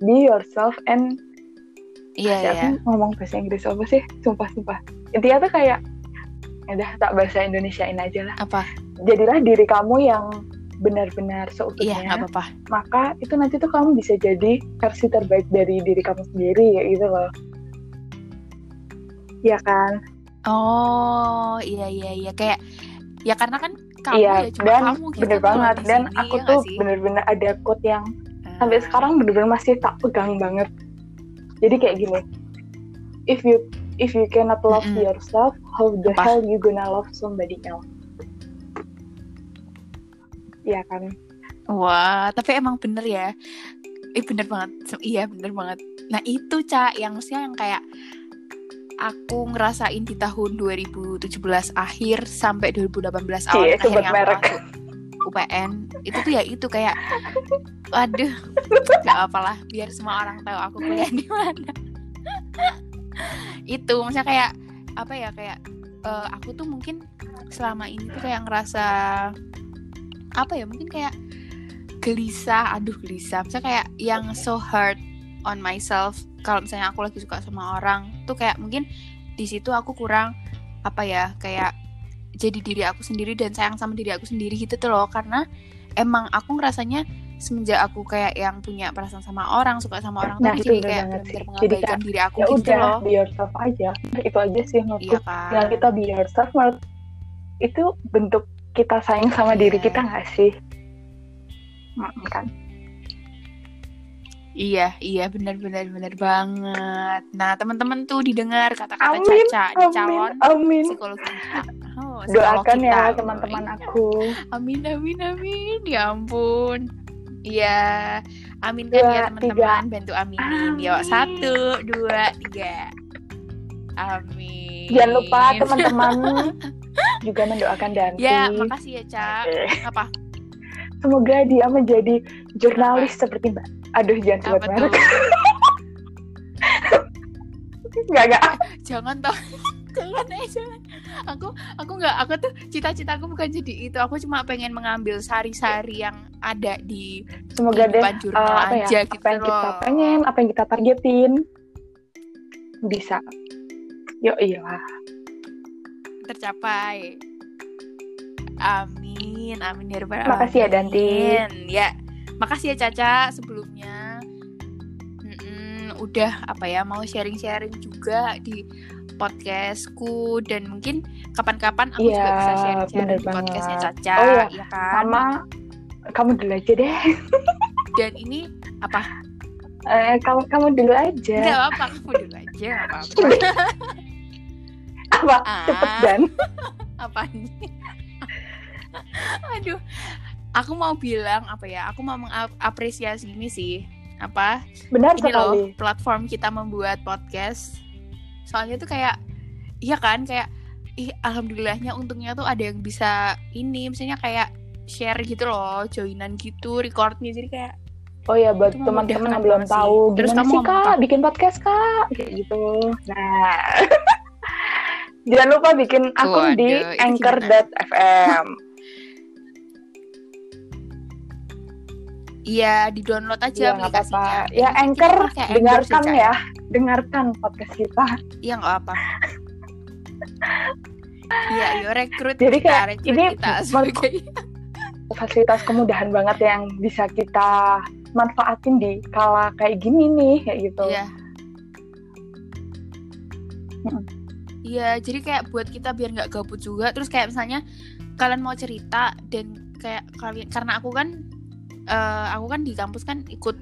be yourself and iya ya, iya. aku ngomong bahasa Inggris apa sih? Sumpah sumpah. Intinya tuh kayak ya udah tak bahasa Indonesiain aja lah. Apa? Jadilah diri kamu yang benar-benar iya seutuhnya nggak apa-apa. Maka itu nanti tuh kamu bisa jadi versi terbaik dari diri kamu sendiri kayak gitu loh. Iya kan? Oh iya iya iya. Kayak ya karena kan kamu iya ya cuma dan kamu gitu bener banget dan sini, aku ya tuh sih? bener-bener ada quote yang sampai Ah. sekarang bener-bener masih tak pegang banget jadi kayak gini if you if you cannot love Mm-mm. yourself how the Apa? hell you gonna love somebody else Iya kan Wah, tapi emang bener ya. Eh bener banget. Iya bener banget. Nah itu Cak, yang maksudnya yang kayak aku ngerasain di tahun 2017 akhir sampai 2018 awal Cie, sebut akhirnya merek. UPN. Itu tuh ya itu kayak, waduh, nggak apalah. Biar semua orang tahu aku kuliah di mana. itu maksudnya kayak apa ya kayak eh, aku tuh mungkin selama ini tuh kayak ngerasa apa ya mungkin kayak gelisah aduh gelisah misalnya kayak yang so hard on myself kalau misalnya aku lagi suka sama orang tuh kayak mungkin di situ aku kurang apa ya kayak jadi diri aku sendiri dan sayang sama diri aku sendiri gitu tuh loh. Karena emang aku ngerasanya semenjak aku kayak yang punya perasaan sama orang suka sama orang Nah, tuh jadi kayak benar-benar Jadi mengabaikan diri aku ya gitu udah loh. be yourself aja. Itu aja sih menurutku. Iya kan yang kita be yourself menurut itu bentuk kita sayang sama diri Iya. kita nggak sih? Mm, kan Iya, iya benar-benar benar banget. Nah, teman-teman tuh didengar kata-kata Amin, Caca amin calon amin psikologi kita. Oh, psikolog doakan kita. ya teman-teman iya. aku Amin, amin, amin. Ya ampun. Iya, amin kan ya teman-teman. Bantu aminin. Yuk, Amin. satu, dua, tiga. Amin. jangan lupa teman-teman juga mendoakan Danti Ya, makasih ya, Cak. Eh, Apa? semoga dia menjadi jurnalis seperti Mbak aduh jangan sebut merek nggak nggak jangan toh jangan eh jangan aku aku nggak aku tuh cita-citaku bukan jadi itu aku cuma pengen mengambil sari-sari yang ada di semoga deh eh, apa ya aja apa gitu yang kita loh. pengen apa yang kita targetin bisa Yo iya. tercapai. Amin, amin ya Makasih ya, Danti. alamin. Ya, makasih ya Caca sebelumnya. Mm-mm, udah apa ya mau sharing-sharing juga di podcastku dan mungkin kapan-kapan aku juga Iya, bisa sharing-sharing di podcastnya. Caca, Oh iya, ya kan? Mama, kamu dulu aja deh. Dan ini apa? Eh, kamu kamu dulu aja. Enggak apa-apa, kamu dulu aja, nggak apa-apa. Apa? Ah. Cepet dan. apa nih? Aduh, aku mau bilang apa ya? Aku mau mengapresiasi ini sih. Apa? Benar Ini loh, platform kita membuat podcast. Soalnya tuh kayak iya kan kayak ih alhamdulillahnya untungnya tuh ada yang bisa ini misalnya kayak share gitu loh, joinan gitu, recordnya jadi kayak Oh ya buat teman-teman yang belum tahu Terus gimana kamu sih kak apa? bikin podcast kak kayak gitu. Nah, jangan lupa bikin akun di Waduh, itu anchor.fm. iya di-download aja Iya nggak aplikasinya. apa-apa. Dan Ya anchor dengarkan ya, dengarkan podcast kita. Iya nggak apa. Iya, yo rekrut Jadi kita, kayak ini kita sebagai Fasilitas kemudahan banget yang bisa kita manfaatin di kala kayak gini nih kayak gitu. Iya. Iya, jadi kayak buat kita biar nggak gabut juga. Terus kayak misalnya kalian mau cerita dan kayak kalian karena aku kan eh, aku kan di kampus kan ikut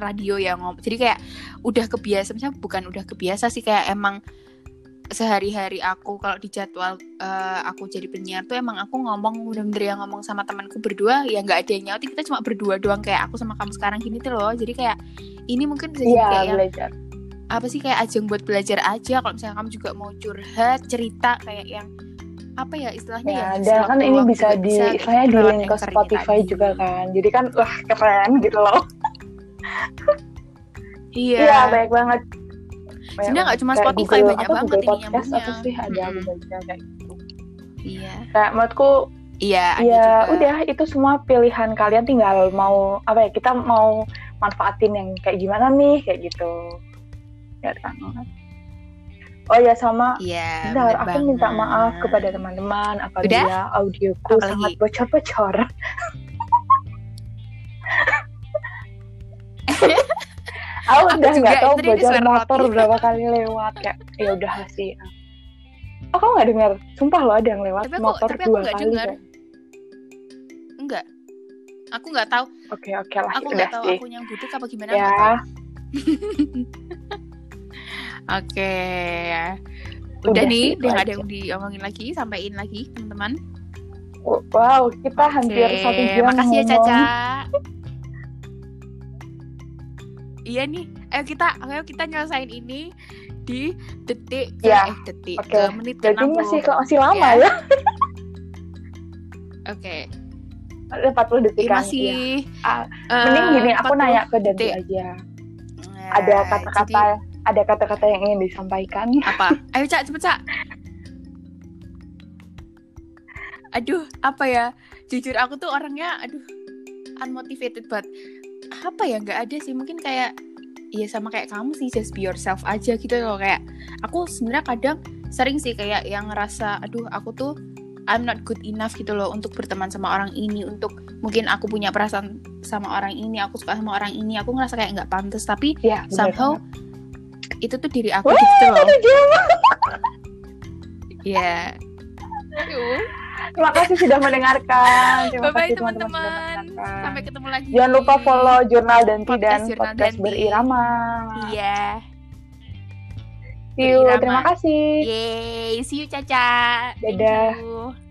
radio ya ngom. Jadi kayak udah kebiasa, misalnya bukan udah kebiasa sih kayak emang sehari-hari aku kalau di jadwal eh, aku jadi penyiar tuh emang aku ngomong bener-bener yang ngomong sama temanku berdua ya nggak ada yang nyautin kita cuma berdua doang kayak aku sama kamu sekarang gini tuh loh jadi kayak ini mungkin bisa jadi Iya kayak yang belajar. apa sih kayak ajang buat belajar aja kalau misalnya kamu juga mau curhat cerita kayak yang apa ya istilahnya ya, Ya, dan kan waktu ini bisa di istilahnya di link ke Spotify juga kan. Jadi kan wah keren gitu loh. iya Iya, baik banget. Sebenarnya nggak cuma Spotify, Google- banyak apa, banget Google ini Podcast apa sih ada baca kayak gitu. iya Kayak menurutku iya ya juga. udah itu semua pilihan kalian tinggal mau apa ya kita mau manfaatin yang kayak gimana nih kayak gitu. Ya kan. Oh ya sama iya Bentar, bener aku minta banget. maaf kepada teman-teman apabila Udah? audioku Apalagi? sangat bocor-bocor. aku Aku udah nggak tahu bocor motor berapa kali lewat kayak ya udah sih. Oh kamu nggak dengar? Sumpah loh ada yang lewat Tapi aku- motor tapi aku dua kali. dengar. kayak. enggak aku nggak tahu Oke oke lah aku nggak tahu sih. aku yang butuh apa gimana Ya. oke udah, Udah nih sih, udah ada yang diomongin lagi sampaikan lagi teman-teman wow kita hampir Oke, satu jam makasih ya. Caca. Iya nih, ayo kita ayo kita nyelesain ini di detik ke Ya, eh detik oke. ke menit Jadi 60. masih masih lama Ya. ya. Oke. Ada 40 detik kan. masih. Ah, eh, Mending gini aku 40 nanya ke detik. aja. Nah, Ada kata-kata jadi ada kata-kata yang ingin disampaikan. apa? Ayo Cak, cepet Cak. Aduh, apa ya? Jujur aku tuh orangnya aduh unmotivated banget. Apa ya nggak ada sih mungkin kayak Iya sama kayak kamu sih just be yourself aja gitu loh kayak aku sebenarnya kadang sering sih kayak yang ngerasa aduh aku tuh I'm not good enough gitu loh untuk berteman sama orang ini untuk mungkin aku punya perasaan sama orang ini aku suka sama orang ini aku ngerasa kayak nggak pantas tapi Ya, bener somehow. Itu tuh diri aku Wah, gitu loh satu jam. ya Terima kasih sudah mendengarkan. Terima bye bye kasih teman-teman sampai ketemu lagi Jangan lupa follow Jurnal Danti Podcast dan podcast Danti. berirama. iya See you. Berirama. Terima kasih. yay see you Caca Thank Dadah. you.